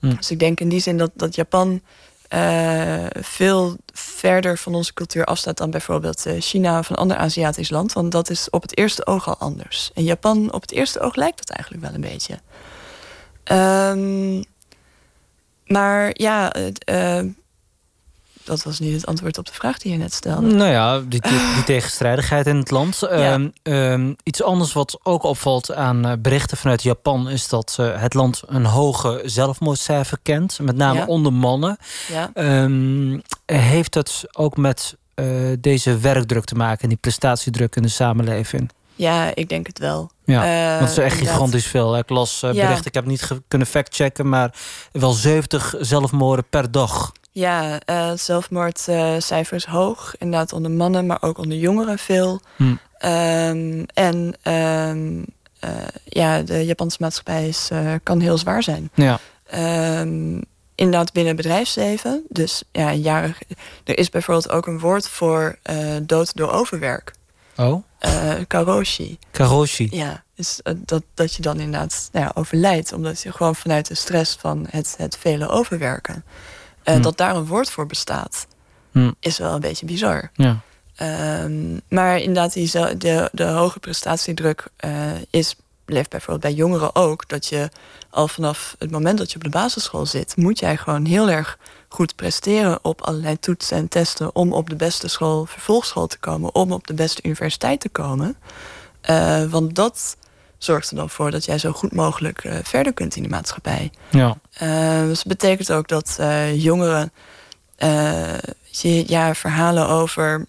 Hm. Dus ik denk in die zin dat, dat Japan eh, veel verder van onze cultuur afstaat dan bijvoorbeeld eh, China of een ander Aziatisch land. Want dat is op het eerste oog al anders. En Japan, op het eerste oog lijkt dat eigenlijk wel een beetje. Ehm, maar ja, eh, dat was niet het antwoord op de vraag die je net stelde. Nou ja, die, die, die tegenstrijdigheid in het land. Ehm, ehm, iets anders wat ook opvalt aan eh, berichten vanuit Japan... is dat eh, het land een hoge zelfmoordcijfer kent. Met name Ja. onder mannen. Ja. Heeft het ook met deze werkdruk te maken... en die prestatiedruk in de samenleving? Ja, ik denk het wel. Ja, Eh, want het is echt inderdaad. gigantisch veel. Ik las eh, Ja. berichten, ik heb niet kunnen factchecken... maar wel 70 zelfmoorden per dag. Ja, uh, zelfmoordcijfer is hoog. Inderdaad onder mannen, maar ook onder jongeren veel. Hm. Ehm, en ehm, eh, ja, de Japanse maatschappij is, eh, kan heel zwaar zijn. Ja. Ehm, inderdaad binnen bedrijfsleven. Dus ja, jaren, er is bijvoorbeeld ook een woord voor dood door overwerk. Oh? karoshi. Karoshi. Ja, dus dat, dat je dan inderdaad nou ja, overlijdt. Omdat je gewoon vanuit de stress van het, het vele overwerken... Uh, Dat daar een woord voor bestaat, hm. is wel een beetje bizar. Ja. Um, maar inderdaad, die, de, de hoge prestatiedruk uh, is, leeft bijvoorbeeld bij jongeren ook. Dat je al vanaf het moment dat je op de basisschool zit, moet jij gewoon heel erg goed presteren op allerlei toetsen en testen om op de beste school, vervolgschool te komen, om op de beste universiteit te komen. Uh, want dat zorgt er dan voor dat jij zo goed mogelijk uh, verder kunt in de maatschappij. Ja. Uh, dus dat betekent ook dat jongeren ja, verhalen over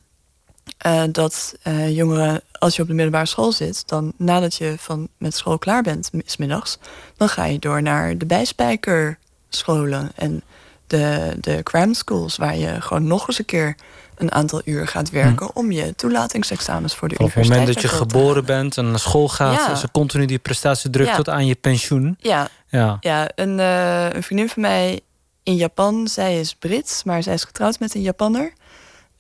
dat jongeren, als je op de middelbare school zit, dan nadat je van met school klaar bent, smiddags, dan ga je door naar de bijspijkerscholen en de, de cram schools, waar je gewoon nog eens een keer een aantal uur gaat werken... Hm. om je toelatingsexamens voor de Op universiteit Op het moment dat je geboren bent en naar school gaat... Ja. is er continu die prestatiedruk ja. tot aan je pensioen. Ja, ja. ja een, uh, een vriendin van mij in Japan, zij is Brits... maar zij is getrouwd met een Japanner.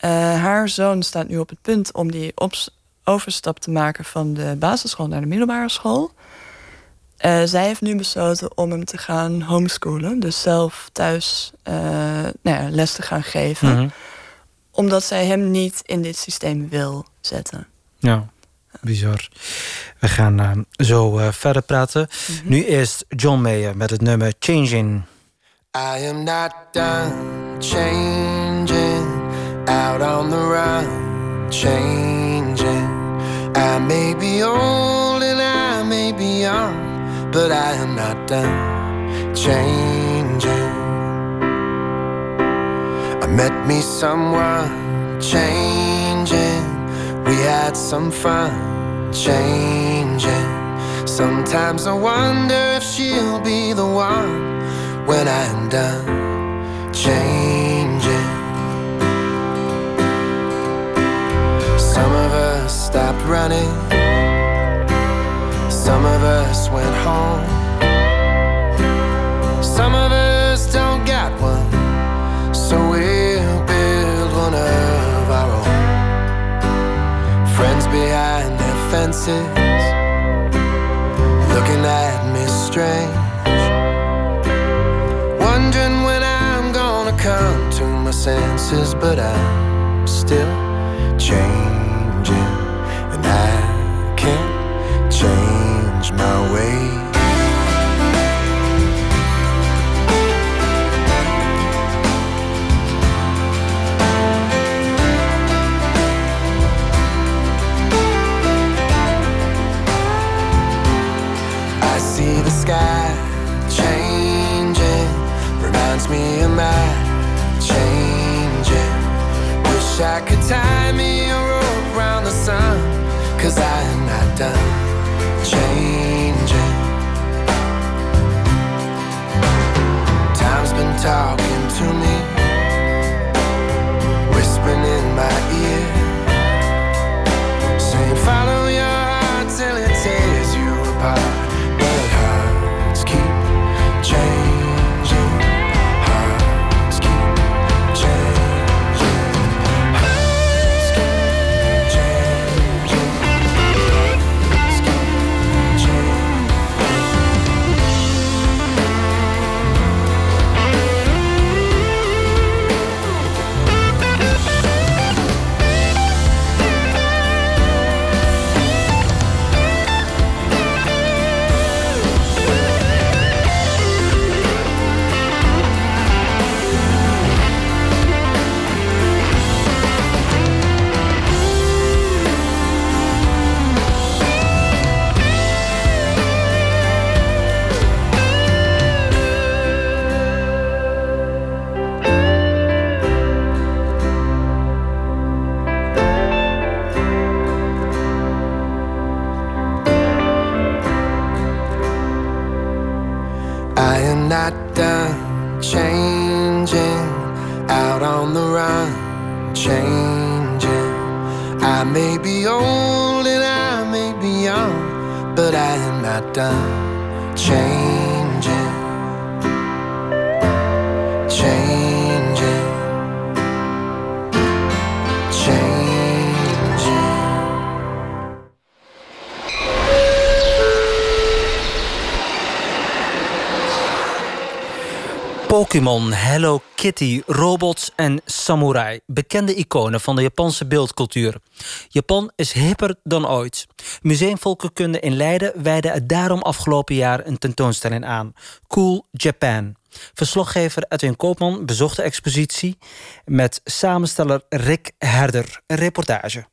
Uh, haar zoon staat nu op het punt om die overstap te maken... van de basisschool naar de middelbare school... Uh, zij heeft nu besloten om hem te gaan homeschoolen. Dus zelf thuis uh, nou ja, les te gaan geven. Mm -hmm omdat zij hem niet in dit systeem wil zetten. Ja, bizar. We gaan uh, zo uh, verder praten. Mm -hmm. Nu eerst John Mayer met het nummer Changing. I am not done changing Out on the run Changing I may be old and I may be young But I am not done changing I met me someone changing. We had some fun changing. Sometimes I wonder if she'll be the one when I am done changing. Running. Some of us went home. Some of us don't got one. So we'll build one of our own. Friends behind their fences, looking at me strange. Wondering when I'm gonna come to my senses, but I'm still changing, I could tie me a rope around the sun, cause I am not done changing. Time's been talking to me, whispering in my ear, saying, Follow Pokémon, Hello Kitty, robots en samurai. Bekende iconen van de Japanse beeldcultuur. Japan is hipper dan ooit. Museum Volkenkunde in Leiden wijde het daarom afgelopen jaar een tentoonstelling aan. Cool Japan. Verslaggever Edwin Koopman bezocht de expositie met samensteller Rick Herder. Een reportage.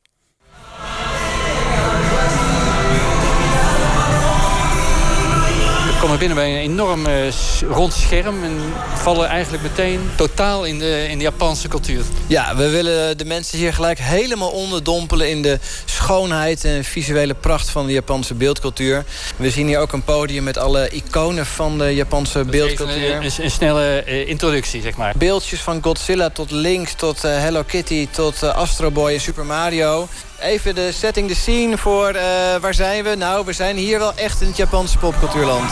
Komen binnen bij een enorm eh, rond scherm en vallen eigenlijk meteen totaal in de, in de Japanse cultuur. Ja, we willen de mensen hier gelijk helemaal onderdompelen in de schoonheid en visuele pracht van de Japanse beeldcultuur. We zien hier ook een podium met alle iconen van de Japanse beeldcultuur. Een, een, een snelle eh, introductie, zeg maar. Beeldjes van Godzilla tot Link, tot eh, Hello Kitty, tot Astro Boy en Super Mario. Even de setting, de scene voor eh, waar zijn we? Nou, we zijn hier wel echt in het Japanse popcultuurland.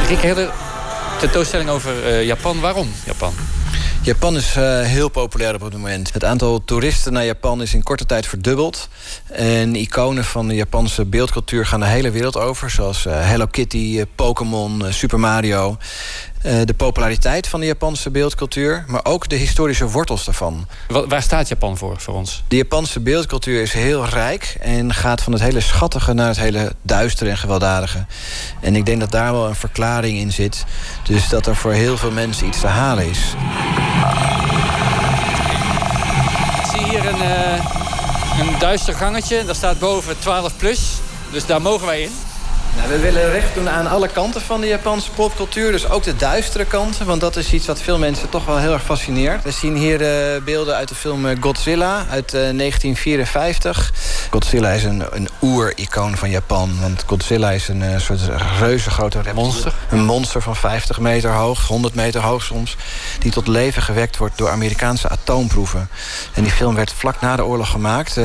Eh, Rick Herder, tentoonstelling over eh, Japan. Waarom Japan? Japan is heel populair op het moment. Het aantal toeristen naar Japan is in korte tijd verdubbeld. En iconen van de Japanse beeldcultuur gaan de hele wereld over. Zoals Hello Kitty, Pokémon, Super Mario. Eh, de populariteit van de Japanse beeldcultuur, maar ook de historische wortels daarvan. Wa- waar staat Japan voor, voor ons? De Japanse beeldcultuur is heel rijk en gaat van het hele schattige naar het hele duistere en gewelddadige. En ik denk dat daar wel een verklaring in zit. Dus dat er voor heel veel mensen iets te halen is. Ik zie hier een, eh, een duister gangetje. Daar staat boven 12 plus. Dus daar mogen wij in. Nou, we willen recht doen aan alle kanten van de Japanse popcultuur. Dus ook de duistere kanten. Want dat is iets wat veel mensen toch wel heel erg fascineert. We zien hier eh, beelden uit de film eh, Godzilla uit eh, 1954. Godzilla is een, een oer-icoon van Japan. Want Godzilla is een eh, soort reuze grote reptiel. Monster. Een monster van 50 meter hoog, 100 meter hoog soms. Die tot leven gewekt wordt door Amerikaanse atoomproeven. En die film werd vlak na de oorlog gemaakt. eh,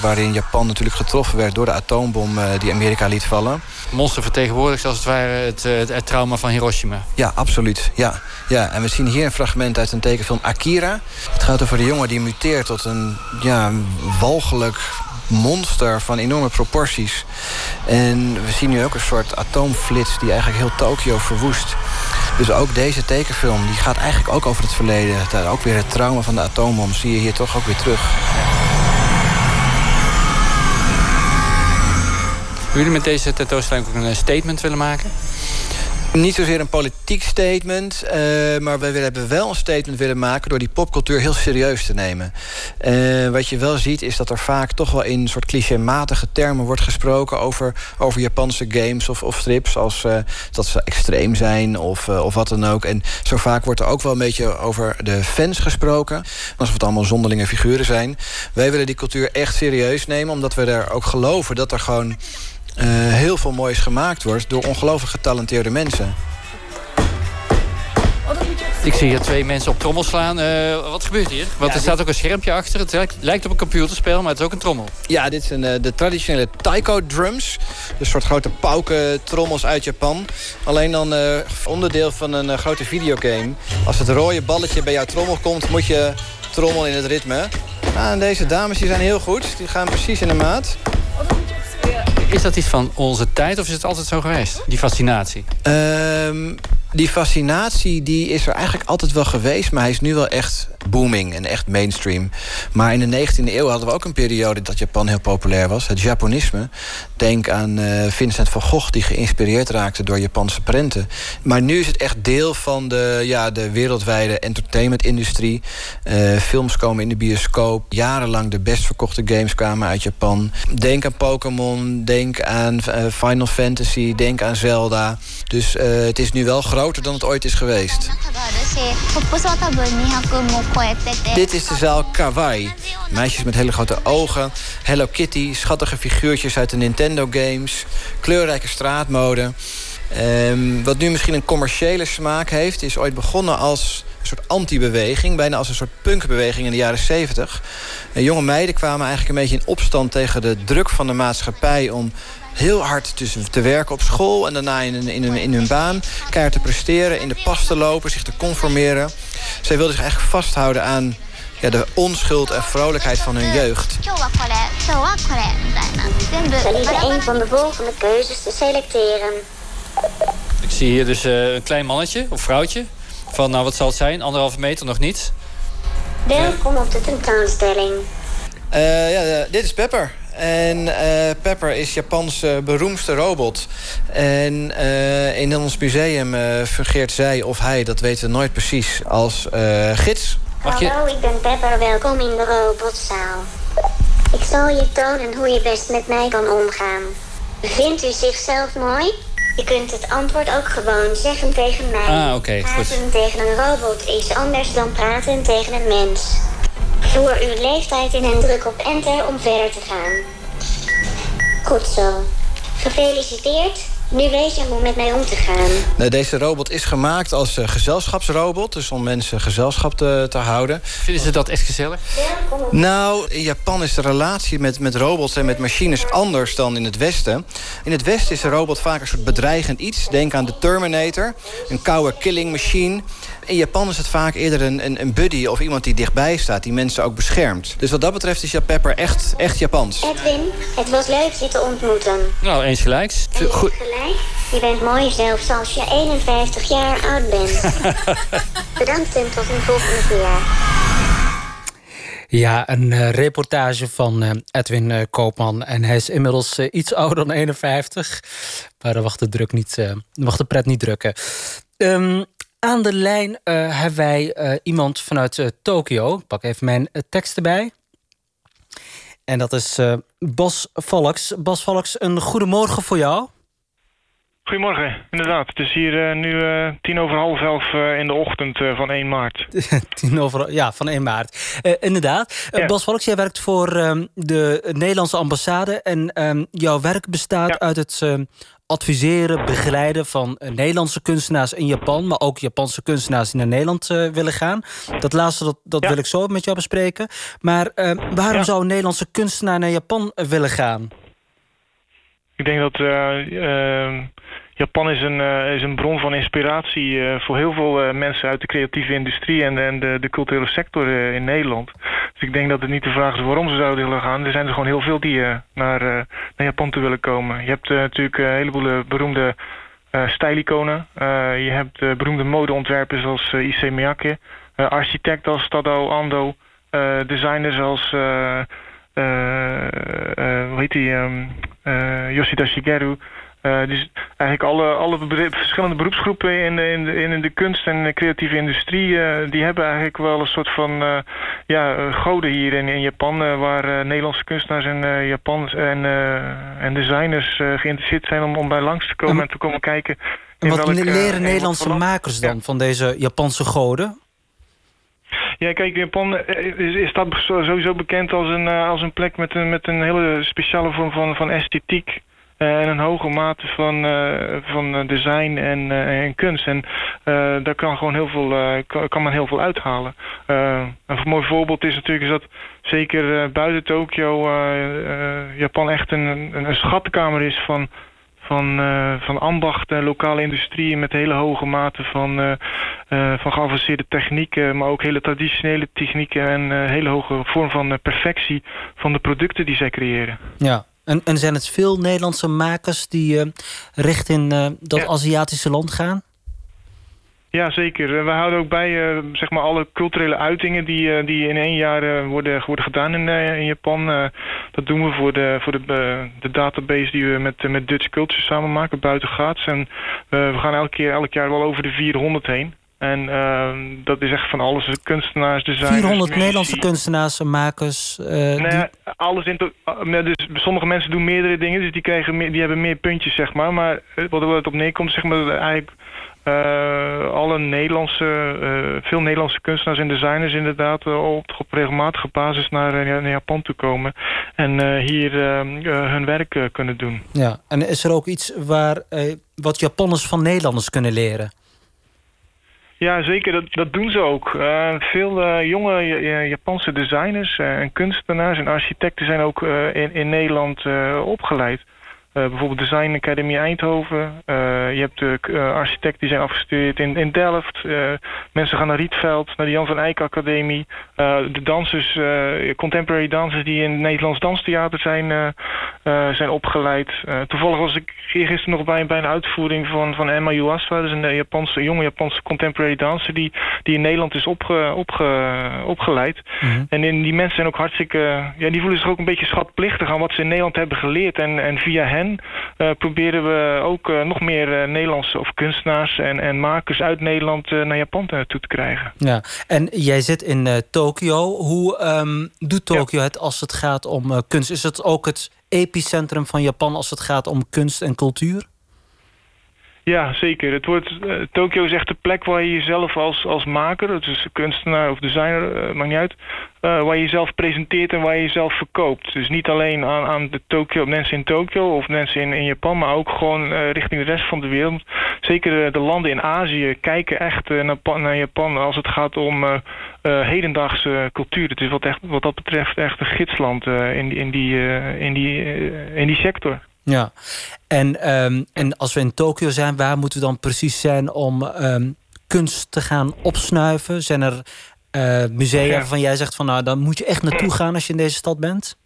waarin Japan natuurlijk getroffen werd door de atoombom eh, die Amerika liet vallen. Monster vertegenwoordigt als het ware het, eh, het, het trauma van Hiroshima. Ja, absoluut. Ja. Ja, en we zien hier een fragment uit een tekenfilm Akira. Het gaat over de jongen die muteert tot een ja, walgelijk monster van enorme proporties. En we zien nu ook een soort atoomflits die eigenlijk heel Tokio verwoest. Dus ook deze tekenfilm die gaat eigenlijk ook over het verleden. Daar ook weer het trauma van de atoombom zie je hier toch ook weer terug. Jullie met deze tentoonstelling ook een eh, statement willen maken? Niet zozeer een politiek statement, eh, maar we hebben wel een statement willen maken door die popcultuur heel serieus te nemen. Eh, wat je wel ziet is dat er vaak toch wel in soort clichématige termen wordt gesproken over, over Japanse games of, of strips, als dat ze extreem zijn of, of wat dan ook. En zo vaak wordt er ook wel een beetje over de fans gesproken, alsof het allemaal zonderlinge figuren zijn. Wij willen die cultuur echt serieus nemen, omdat we er ook geloven dat er gewoon heel veel moois gemaakt wordt door ongelooflijk getalenteerde mensen. Ik zie hier twee mensen op trommel slaan. Eh, wat gebeurt hier? Want er staat ook een schermpje achter. Het lijkt, lijkt op een computerspel, maar het is ook een trommel. Ja, dit zijn eh, de traditionele taiko drums. Een soort grote paukentrommels uit Japan. Alleen dan eh, onderdeel van een eh, grote videogame. Als het rode balletje bij jouw trommel komt, moet je trommel in het ritme. Nou, en deze dames die zijn heel goed. Die gaan precies in de maat. Is dat iets van onze tijd of is het altijd zo geweest? Die fascinatie. Ehm, die fascinatie die is er eigenlijk altijd wel geweest... maar hij is nu wel echt booming en echt mainstream. Maar in de 19e eeuw hadden we ook een periode... dat Japan heel populair was, het Japonisme. Denk aan eh, Vincent van Gogh... die geïnspireerd raakte door Japanse prenten. Maar nu is het echt deel van de, ja, de wereldwijde entertainmentindustrie. Eh, films komen in de bioscoop. Jarenlang de best verkochte games kwamen uit Japan. Denk aan Pokémon, denk aan eh, Final Fantasy, denk aan Zelda. Dus het is nu wel groter dan het ooit is geweest. Dit is de zaal Kawaii. Meisjes met hele grote ogen, Hello Kitty, schattige figuurtjes uit de Nintendo games, kleurrijke straatmode. Ehm, wat nu misschien een commerciële smaak heeft, is ooit begonnen als een soort anti-beweging, bijna als een soort punkbeweging in de jaren 70. Eh, jonge meiden kwamen eigenlijk een beetje in opstand tegen de druk van de maatschappij om heel hard te werken op school... en daarna in, in, hun, in hun baan keihard te presteren... in de pas te lopen, zich te conformeren. Zij wilden zich eigenlijk vasthouden aan ja, de onschuld en vrolijkheid van hun jeugd. Liever een van de volgende keuzes te selecteren. Ik zie hier dus eh, een klein mannetje of vrouwtje. Van, nou wat zal het zijn? Anderhalve meter, nog niet. Welkom op de tentoonstelling. Eh, ja, eh, dit is Pepper. En Pepper is Japans beroemdste robot. En in ons museum fungeert zij of hij, dat weten we nooit precies, als gids. Mag je... Hallo, ik ben Pepper. Welkom in de robotzaal. Ik zal je tonen hoe je best met mij kan omgaan. Vindt u zichzelf mooi? Je kunt het antwoord ook gewoon zeggen tegen mij. Ah, oké, praten tegen een robot is anders dan praten tegen een mens. Voer uw leeftijd in en druk op enter om verder te gaan. Goed zo. Gefeliciteerd. Nu weet je hoe met mij om te gaan. Deze robot is gemaakt als uh, gezelschapsrobot. Dus om mensen gezelschap te, te houden. Vinden ze dat echt gezellig? Nou, in Japan is de relatie met, met robots en met machines anders dan in het Westen. In het Westen is een robot vaak een soort bedreigend iets. Denk aan de Terminator, een koude killing machine. In Japan is het vaak eerder een, een, een, buddy of iemand die dichtbij staat... die mensen ook beschermt. Dus wat dat betreft is Pepper echt, echt Japans. Edwin, het was leuk je te ontmoeten. Nou, eens gelijks. Goed. gelijk. Je bent mooi zelfs als je 51 jaar oud bent. Bedankt en tot een volgende keer. Ja, een uh, reportage van uh, Edwin uh, Koopman. En hij is inmiddels iets ouder dan 51. Maar dan wacht de, druk niet, wacht de pret niet drukken. Um, aan de lijn uh, hebben wij uh, iemand vanuit uh, Tokio. Ik pak even mijn tekst erbij. En dat is Bas Valks. Bas Valks, een goedemorgen voor jou. Goedemorgen, inderdaad. Het is hier nu tien over half elf in de ochtend van 1 maart. tien over, ja, van 1 maart. inderdaad. Ja. Bas Valks, jij werkt voor um, de Nederlandse ambassade. En um, jouw werk bestaat ja. uit het uh, adviseren, begeleiden van Nederlandse kunstenaars in Japan, maar ook Japanse kunstenaars die naar Nederland willen gaan. Dat laatste dat, dat ja. wil ik zo met jou bespreken. Maar waarom zou een Nederlandse kunstenaar naar Japan willen gaan? Ik denk dat ehm, Japan is een, is een bron van inspiratie voor heel veel mensen uit de creatieve industrie en, en de, de culturele sector in Nederland. Dus ik denk dat het niet de vraag is waarom ze zouden willen gaan. Er zijn er gewoon heel veel die uh, naar, uh, naar Japan toe willen komen. Je hebt uh, natuurlijk een heleboel beroemde stijliconen. je hebt beroemde modeontwerpers als I.C. Miyake. architecten als Tadao Ando. designers als... hoe heet die? Um, Yoshida Shigeru. Uh, dus eigenlijk alle, alle verschillende beroepsgroepen in de, in, in de kunst en de creatieve industrie... Uh, die hebben eigenlijk wel een soort van uh, ja, goden hier in, in Japan... waar Nederlandse kunstenaars en Japans en, en designers geïnteresseerd zijn om, om bij langs te komen... en, en te komen kijken... En wat welk, leren Nederlandse makers dan ja. van deze Japanse goden? Ja, kijk, Japan is, is dat sowieso bekend als een, als een plek met een, met een hele speciale vorm van, van esthetiek en een hoge mate van, uh, van design en, en kunst. En daar kan, gewoon heel veel, kan, men heel veel uithalen. een mooi voorbeeld is natuurlijk is dat zeker buiten Tokio Japan echt een, een, een schatkamer is van van, van ambacht en lokale industrie met hele hoge mate van, van geavanceerde technieken, maar ook hele traditionele technieken en hele hoge vorm van perfectie van de producten die zij creëren. Ja, en, en zijn het veel Nederlandse makers die uh, richting uh, dat ja. Aziatische land gaan? Ja, zeker. We houden ook bij uh, zeg maar alle culturele uitingen die, die in één jaar worden, worden gedaan in, in Japan. dat doen we voor de, voor de, de database die we met, met Dutch Culture samen maken, buiten Gaats. En we gaan elke keer, elk jaar wel over de 400 heen. En uh, dat is echt van alles. Kunstenaars, designers, 400 muzici. Nederlandse kunstenaars en makers. Uh, nee, die... alles in to... dus sommige mensen doen meerdere dingen, dus die, krijgen meer, die hebben meer puntjes, zeg maar. Maar wat er op neerkomt, zeg maar, eigenlijk eh, alle Nederlandse, eh, veel Nederlandse kunstenaars en designers inderdaad eh, op, op regelmatige basis naar, eh, naar Japan toe komen. En eh, hier eh, eh, hun werk eh, kunnen doen. Ja, en is er ook iets waar, eh, wat Japanners van Nederlanders kunnen leren? Ja, zeker. Dat, dat doen ze ook. Eh, veel eh, jonge Ja- Japanse designers eh, en kunstenaars en architecten zijn ook eh, in, in Nederland eh, opgeleid. Eh, bijvoorbeeld Design Academy Eindhoven. Eh, je hebt de uh, architecten die zijn afgestudeerd in, in Delft. Eh, mensen gaan naar Rietveld, naar de Jan van Eyck Academie. Eh, de dansers, eh, contemporary dansers die in het Nederlands Danstheater zijn, eh, eh, zijn opgeleid. Eh, toevallig was ik gisteren nog bij, bij een uitvoering van, van Emma Yuasa. Dat is een eh, Japanse, jonge Japanse contemporary danser die, die in Nederland is opge, opge, opgeleid. En in, die mensen zijn ook hartstikke... Ja, die voelen zich ook een beetje schatplichtig aan wat ze in Nederland hebben geleerd. En, en via hen eh, proberen we ook eh, nog meer eh, Nederlandse of kunstenaars en, en makers uit Nederland naar Japan toe te krijgen. Ja, en jij zit in Tokio. Hoe ehm, doet Tokio het als het gaat om kunst? Is het ook het epicentrum van Japan als het gaat om kunst en cultuur? Ja, zeker. Het wordt, eh, Tokio is echt de plek waar je jezelf als, als maker, dus kunstenaar of designer, eh, maakt niet uit, eh, waar je jezelf presenteert en waar je jezelf verkoopt. Dus niet alleen aan, aan de Tokio, mensen in Tokio of mensen in, in Japan, maar ook gewoon richting de rest van de wereld. Zeker de landen in Azië kijken echt naar, naar Japan als het gaat om hedendaagse cultuur. Het is wat, echt, wat dat betreft echt een gidsland in, in, die, in, die, in die sector. Ja, en, ehm, en als we in Tokio zijn, waar moeten we dan precies zijn om ehm, kunst te gaan opsnuiven? Zijn er eh, musea Ja. waarvan jij zegt van nou, dan moet je echt naartoe gaan als je in deze stad bent?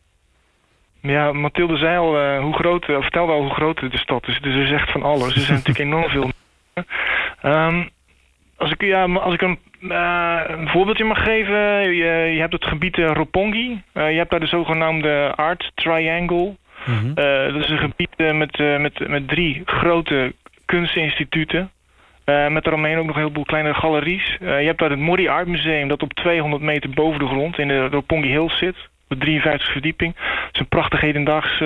Ja, Mathilde zei al, eh, hoe groot, of vertelde al hoe groot de stad is. Dus er is echt van alles. Er zijn natuurlijk enorm veel. Ehm, als ik, ja, als ik een, eh, een voorbeeldje mag geven. Je, je hebt het gebied eh, Roppongi. Eh, je hebt daar de zogenaamde Art Triangle. Eh, dat is een gebied eh, met, eh, met, met drie grote kunstinstituten. Eh, met daaromheen ook nog een heleboel kleine galeries. Je hebt daar het Mori Art Museum dat op 200 meter boven de grond in de Roppongi Hills zit. Op de 53 verdieping. Het is een prachtig hedendaags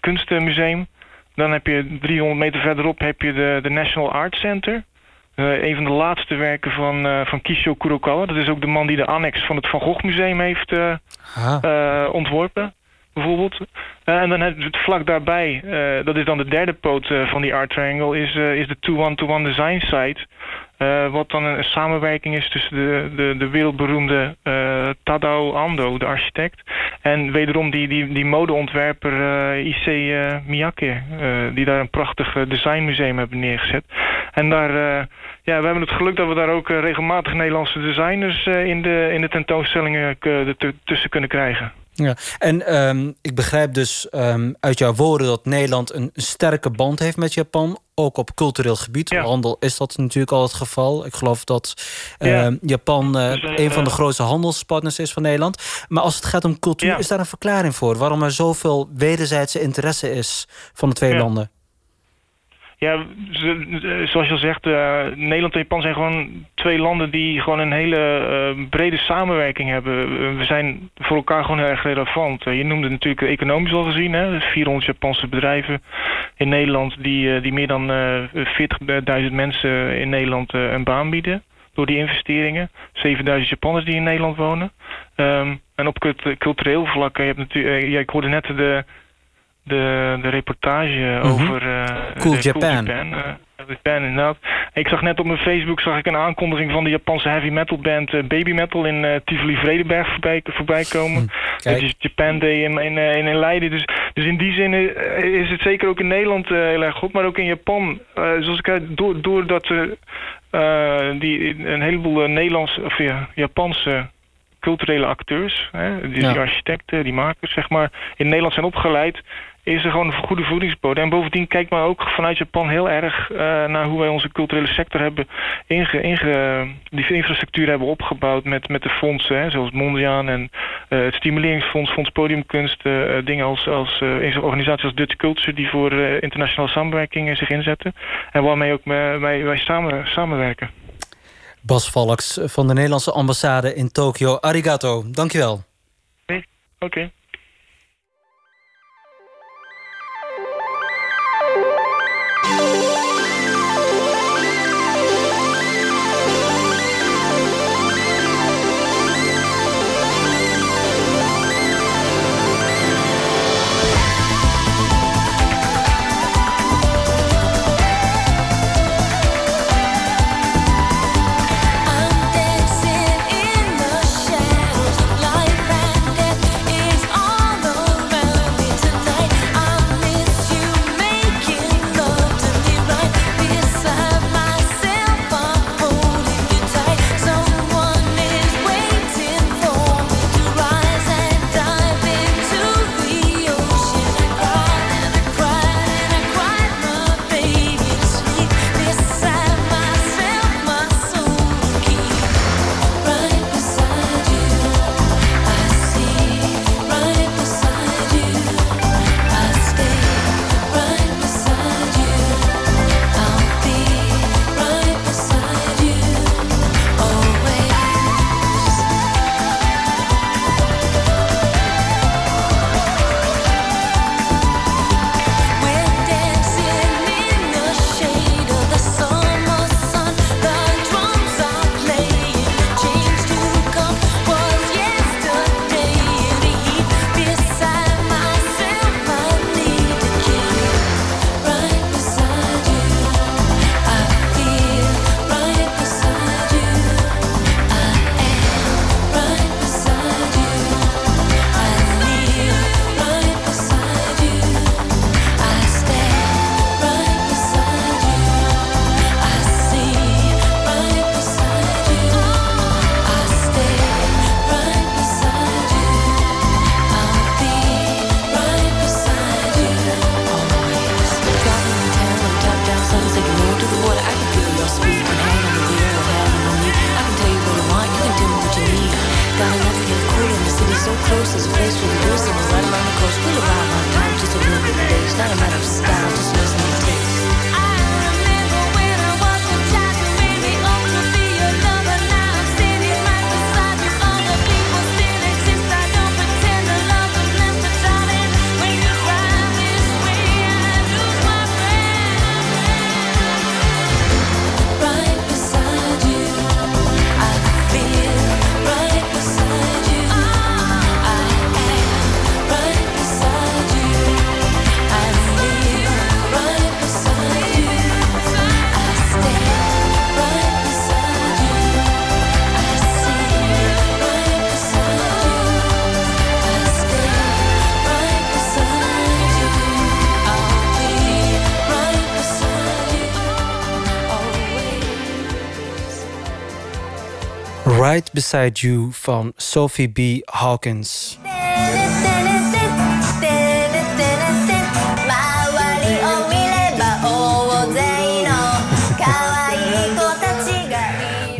kunstmuseum. Dan heb je 300 meter verderop heb je de, de National Art Center. Een van de laatste werken van, van Kishio Kurokawa. Dat is ook de man die de annex van het Van Gogh Museum heeft eh, ontworpen. Bijvoorbeeld. Eh, en dan het vlak daarbij, eh, dat is dan de derde poot eh, van die Art Triangle, is, is de 2-1-2-1 Design Site. Wat dan een, samenwerking is tussen de, de, de wereldberoemde eh, Tadao Ando, de architect. En wederom die, die, die modeontwerper Issei eh, Miyake. die daar een prachtig designmuseum hebben neergezet. En daar, ja, we hebben het geluk dat we daar ook regelmatig Nederlandse designers in, de, in de tentoonstellingen tussen kunnen krijgen. Ja, en ehm, ik begrijp dus ehm, uit jouw woorden dat Nederland een sterke band heeft met Japan. Ook op cultureel gebied. Handel is dat natuurlijk al het geval. Ik geloof dat ehm, Ja. Japan eh, Dus, eh, een van de grootste handelspartners is van Nederland. Maar als het gaat om cultuur, is daar een verklaring voor? Waarom er zoveel wederzijdse interesse is van de twee landen? Ja, zoals je al zegt, eh, Nederland en Japan zijn gewoon twee landen die gewoon een hele eh, brede samenwerking hebben. Eh, we zijn voor elkaar gewoon heel erg relevant. Je noemde natuurlijk economisch al gezien, hè, 400 Japanse bedrijven in Nederland die, die meer dan eh 40.000 mensen in Nederland een baan bieden. Door die investeringen. 7000 Japanners die in Nederland wonen. Ehm, en op cult- cultureel vlak, je hebt natuurlijk, ja, ik hoorde net de, de, de reportage Mhm. over eh, Cool de Japan. eh, Japan, inderdaad. Ik zag net op mijn Facebook zag ik een aankondiging van de Japanse heavy metal band eh, Baby Metal in Tivoli Vredenberg voorbij, voorbij komen. kijk. Het is Japan Day in, in, in, Leiden. Dus, dus in die zin is het zeker ook in Nederland heel erg goed, maar ook in Japan. Zoals ik zei, door, doordat er die, een heleboel Nederlandse of ja, Japanse culturele acteurs, hè, die, Ja. die architecten, die makers, zeg maar, in Nederland zijn opgeleid, is er gewoon een goede voedingsbodem. En bovendien kijkt men ook vanuit Japan heel erg eh, naar hoe wij onze culturele sector hebben inge, inge, die infrastructuur hebben opgebouwd met, met de fondsen, hè, zoals Mondriaan en eh, het Stimuleringsfonds, Fonds Podiumkunst, eh, dingen als, als organisaties als Dutch Culture die voor internationale samenwerking zich inzetten. En waarmee ook wij samen, samenwerken. Bas Valks van de Nederlandse ambassade in Tokio. Arigato, dankjewel. Oké. Ghost is a place for the ghost and the right along the coast. We'll arrive on time, just a little bit late. It's not a matter of style, Beside You van Sophie B. Hawkins.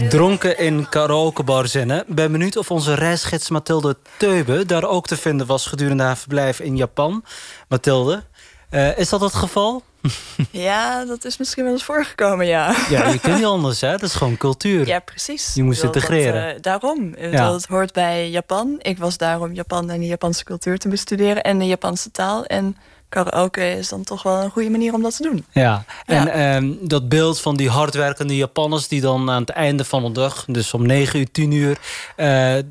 Dronken in karaokebar zinnen. Ben benieuwd of onze reisgids Mathilde Teube daar ook te vinden was gedurende haar verblijf in Japan. Mathilde, eh, is dat het geval? Ja, dat is misschien wel eens voorgekomen, ja. Ja, je kunt niet anders, hè? Dat is gewoon cultuur. Ja, precies. Je moest integreren. Dat, eh, daarom. Ja. Het hoort bij Japan. Ik was daar om Japan en de Japanse cultuur te bestuderen en de Japanse taal. En karaoke is dan toch wel een goede manier om dat te doen. Ja, en ehm, dat beeld van die hardwerkende Japanners die dan aan het einde van de dag, dus om 9 uur, 10 uur, eh, eh,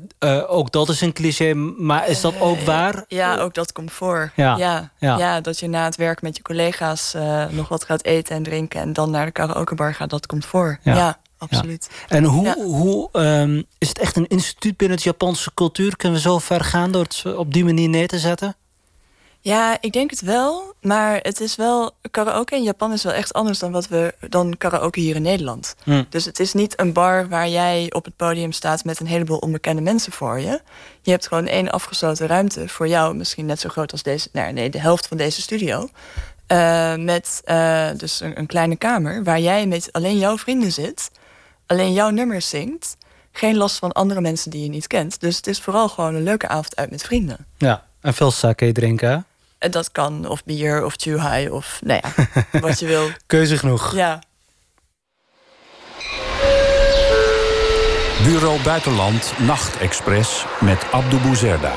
ook dat is een cliché, maar is dat ook waar? Ja, ook dat komt voor. Ja, Ja, ja. ja. dat je na het werk met je collega's eh, nog wat gaat eten en drinken en dan naar de karaokebar gaat, dat komt voor. Ja. Ja, absoluut. En hoe, Ja. hoe ehm, is het echt een instituut binnen het Japanse cultuur? Kunnen we zo ver gaan door het op die manier neer te zetten? Ja, ik denk het wel. Maar het is wel. Karaoke in Japan is wel echt anders dan wat we dan karaoke hier in Nederland. Hm. Dus het is niet een bar waar jij op het podium staat met een heleboel onbekende mensen voor je. Je hebt gewoon één afgesloten ruimte voor jou, misschien net zo groot als deze. Nou, nee, de helft van deze studio. Eh, met eh, dus een, een kleine kamer waar jij met alleen jouw vrienden zit, alleen jouw nummers zingt. Geen last van andere mensen die je niet kent. Dus het is vooral gewoon een leuke avond uit met vrienden. Ja, en veel sake drinken. En dat kan of bier of chuhai of nou ja, wat je wil. Keuze genoeg. Ja. Bureau Buitenland Nachtexpress met Abdou Bouzerda.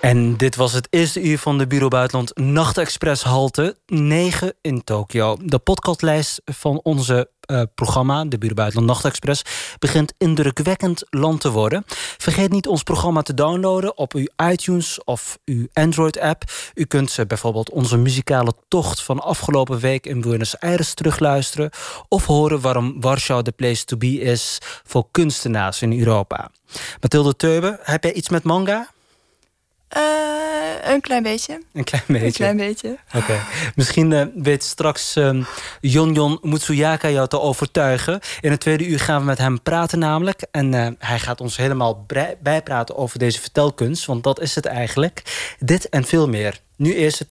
En dit was het eerste uur van de Bureau Buitenland Nachtexpress halte 9 in Tokio. De podcastlijst van onze eh, programma, de Bureau Buitenland Nachtexpress, begint indrukwekkend land te worden. Vergeet niet ons programma te downloaden op uw iTunes of uw Android-app. U kunt eh, bijvoorbeeld onze muzikale tocht van afgelopen week in Buenos Aires terugluisteren of horen waarom Warschau de place to be is voor kunstenaars in Europa. Mathilde Teube, heb jij iets met manga? Eh, een klein beetje. Een klein beetje. Een klein beetje. Oké. Misschien eh, weet straks um, Jonjon Mutsuyaka jou te overtuigen. In het tweede uur gaan we met hem praten namelijk. En uh, hij gaat ons helemaal bijpraten over deze vertelkunst. Want dat is het eigenlijk. Dit en veel meer. Nu eerst het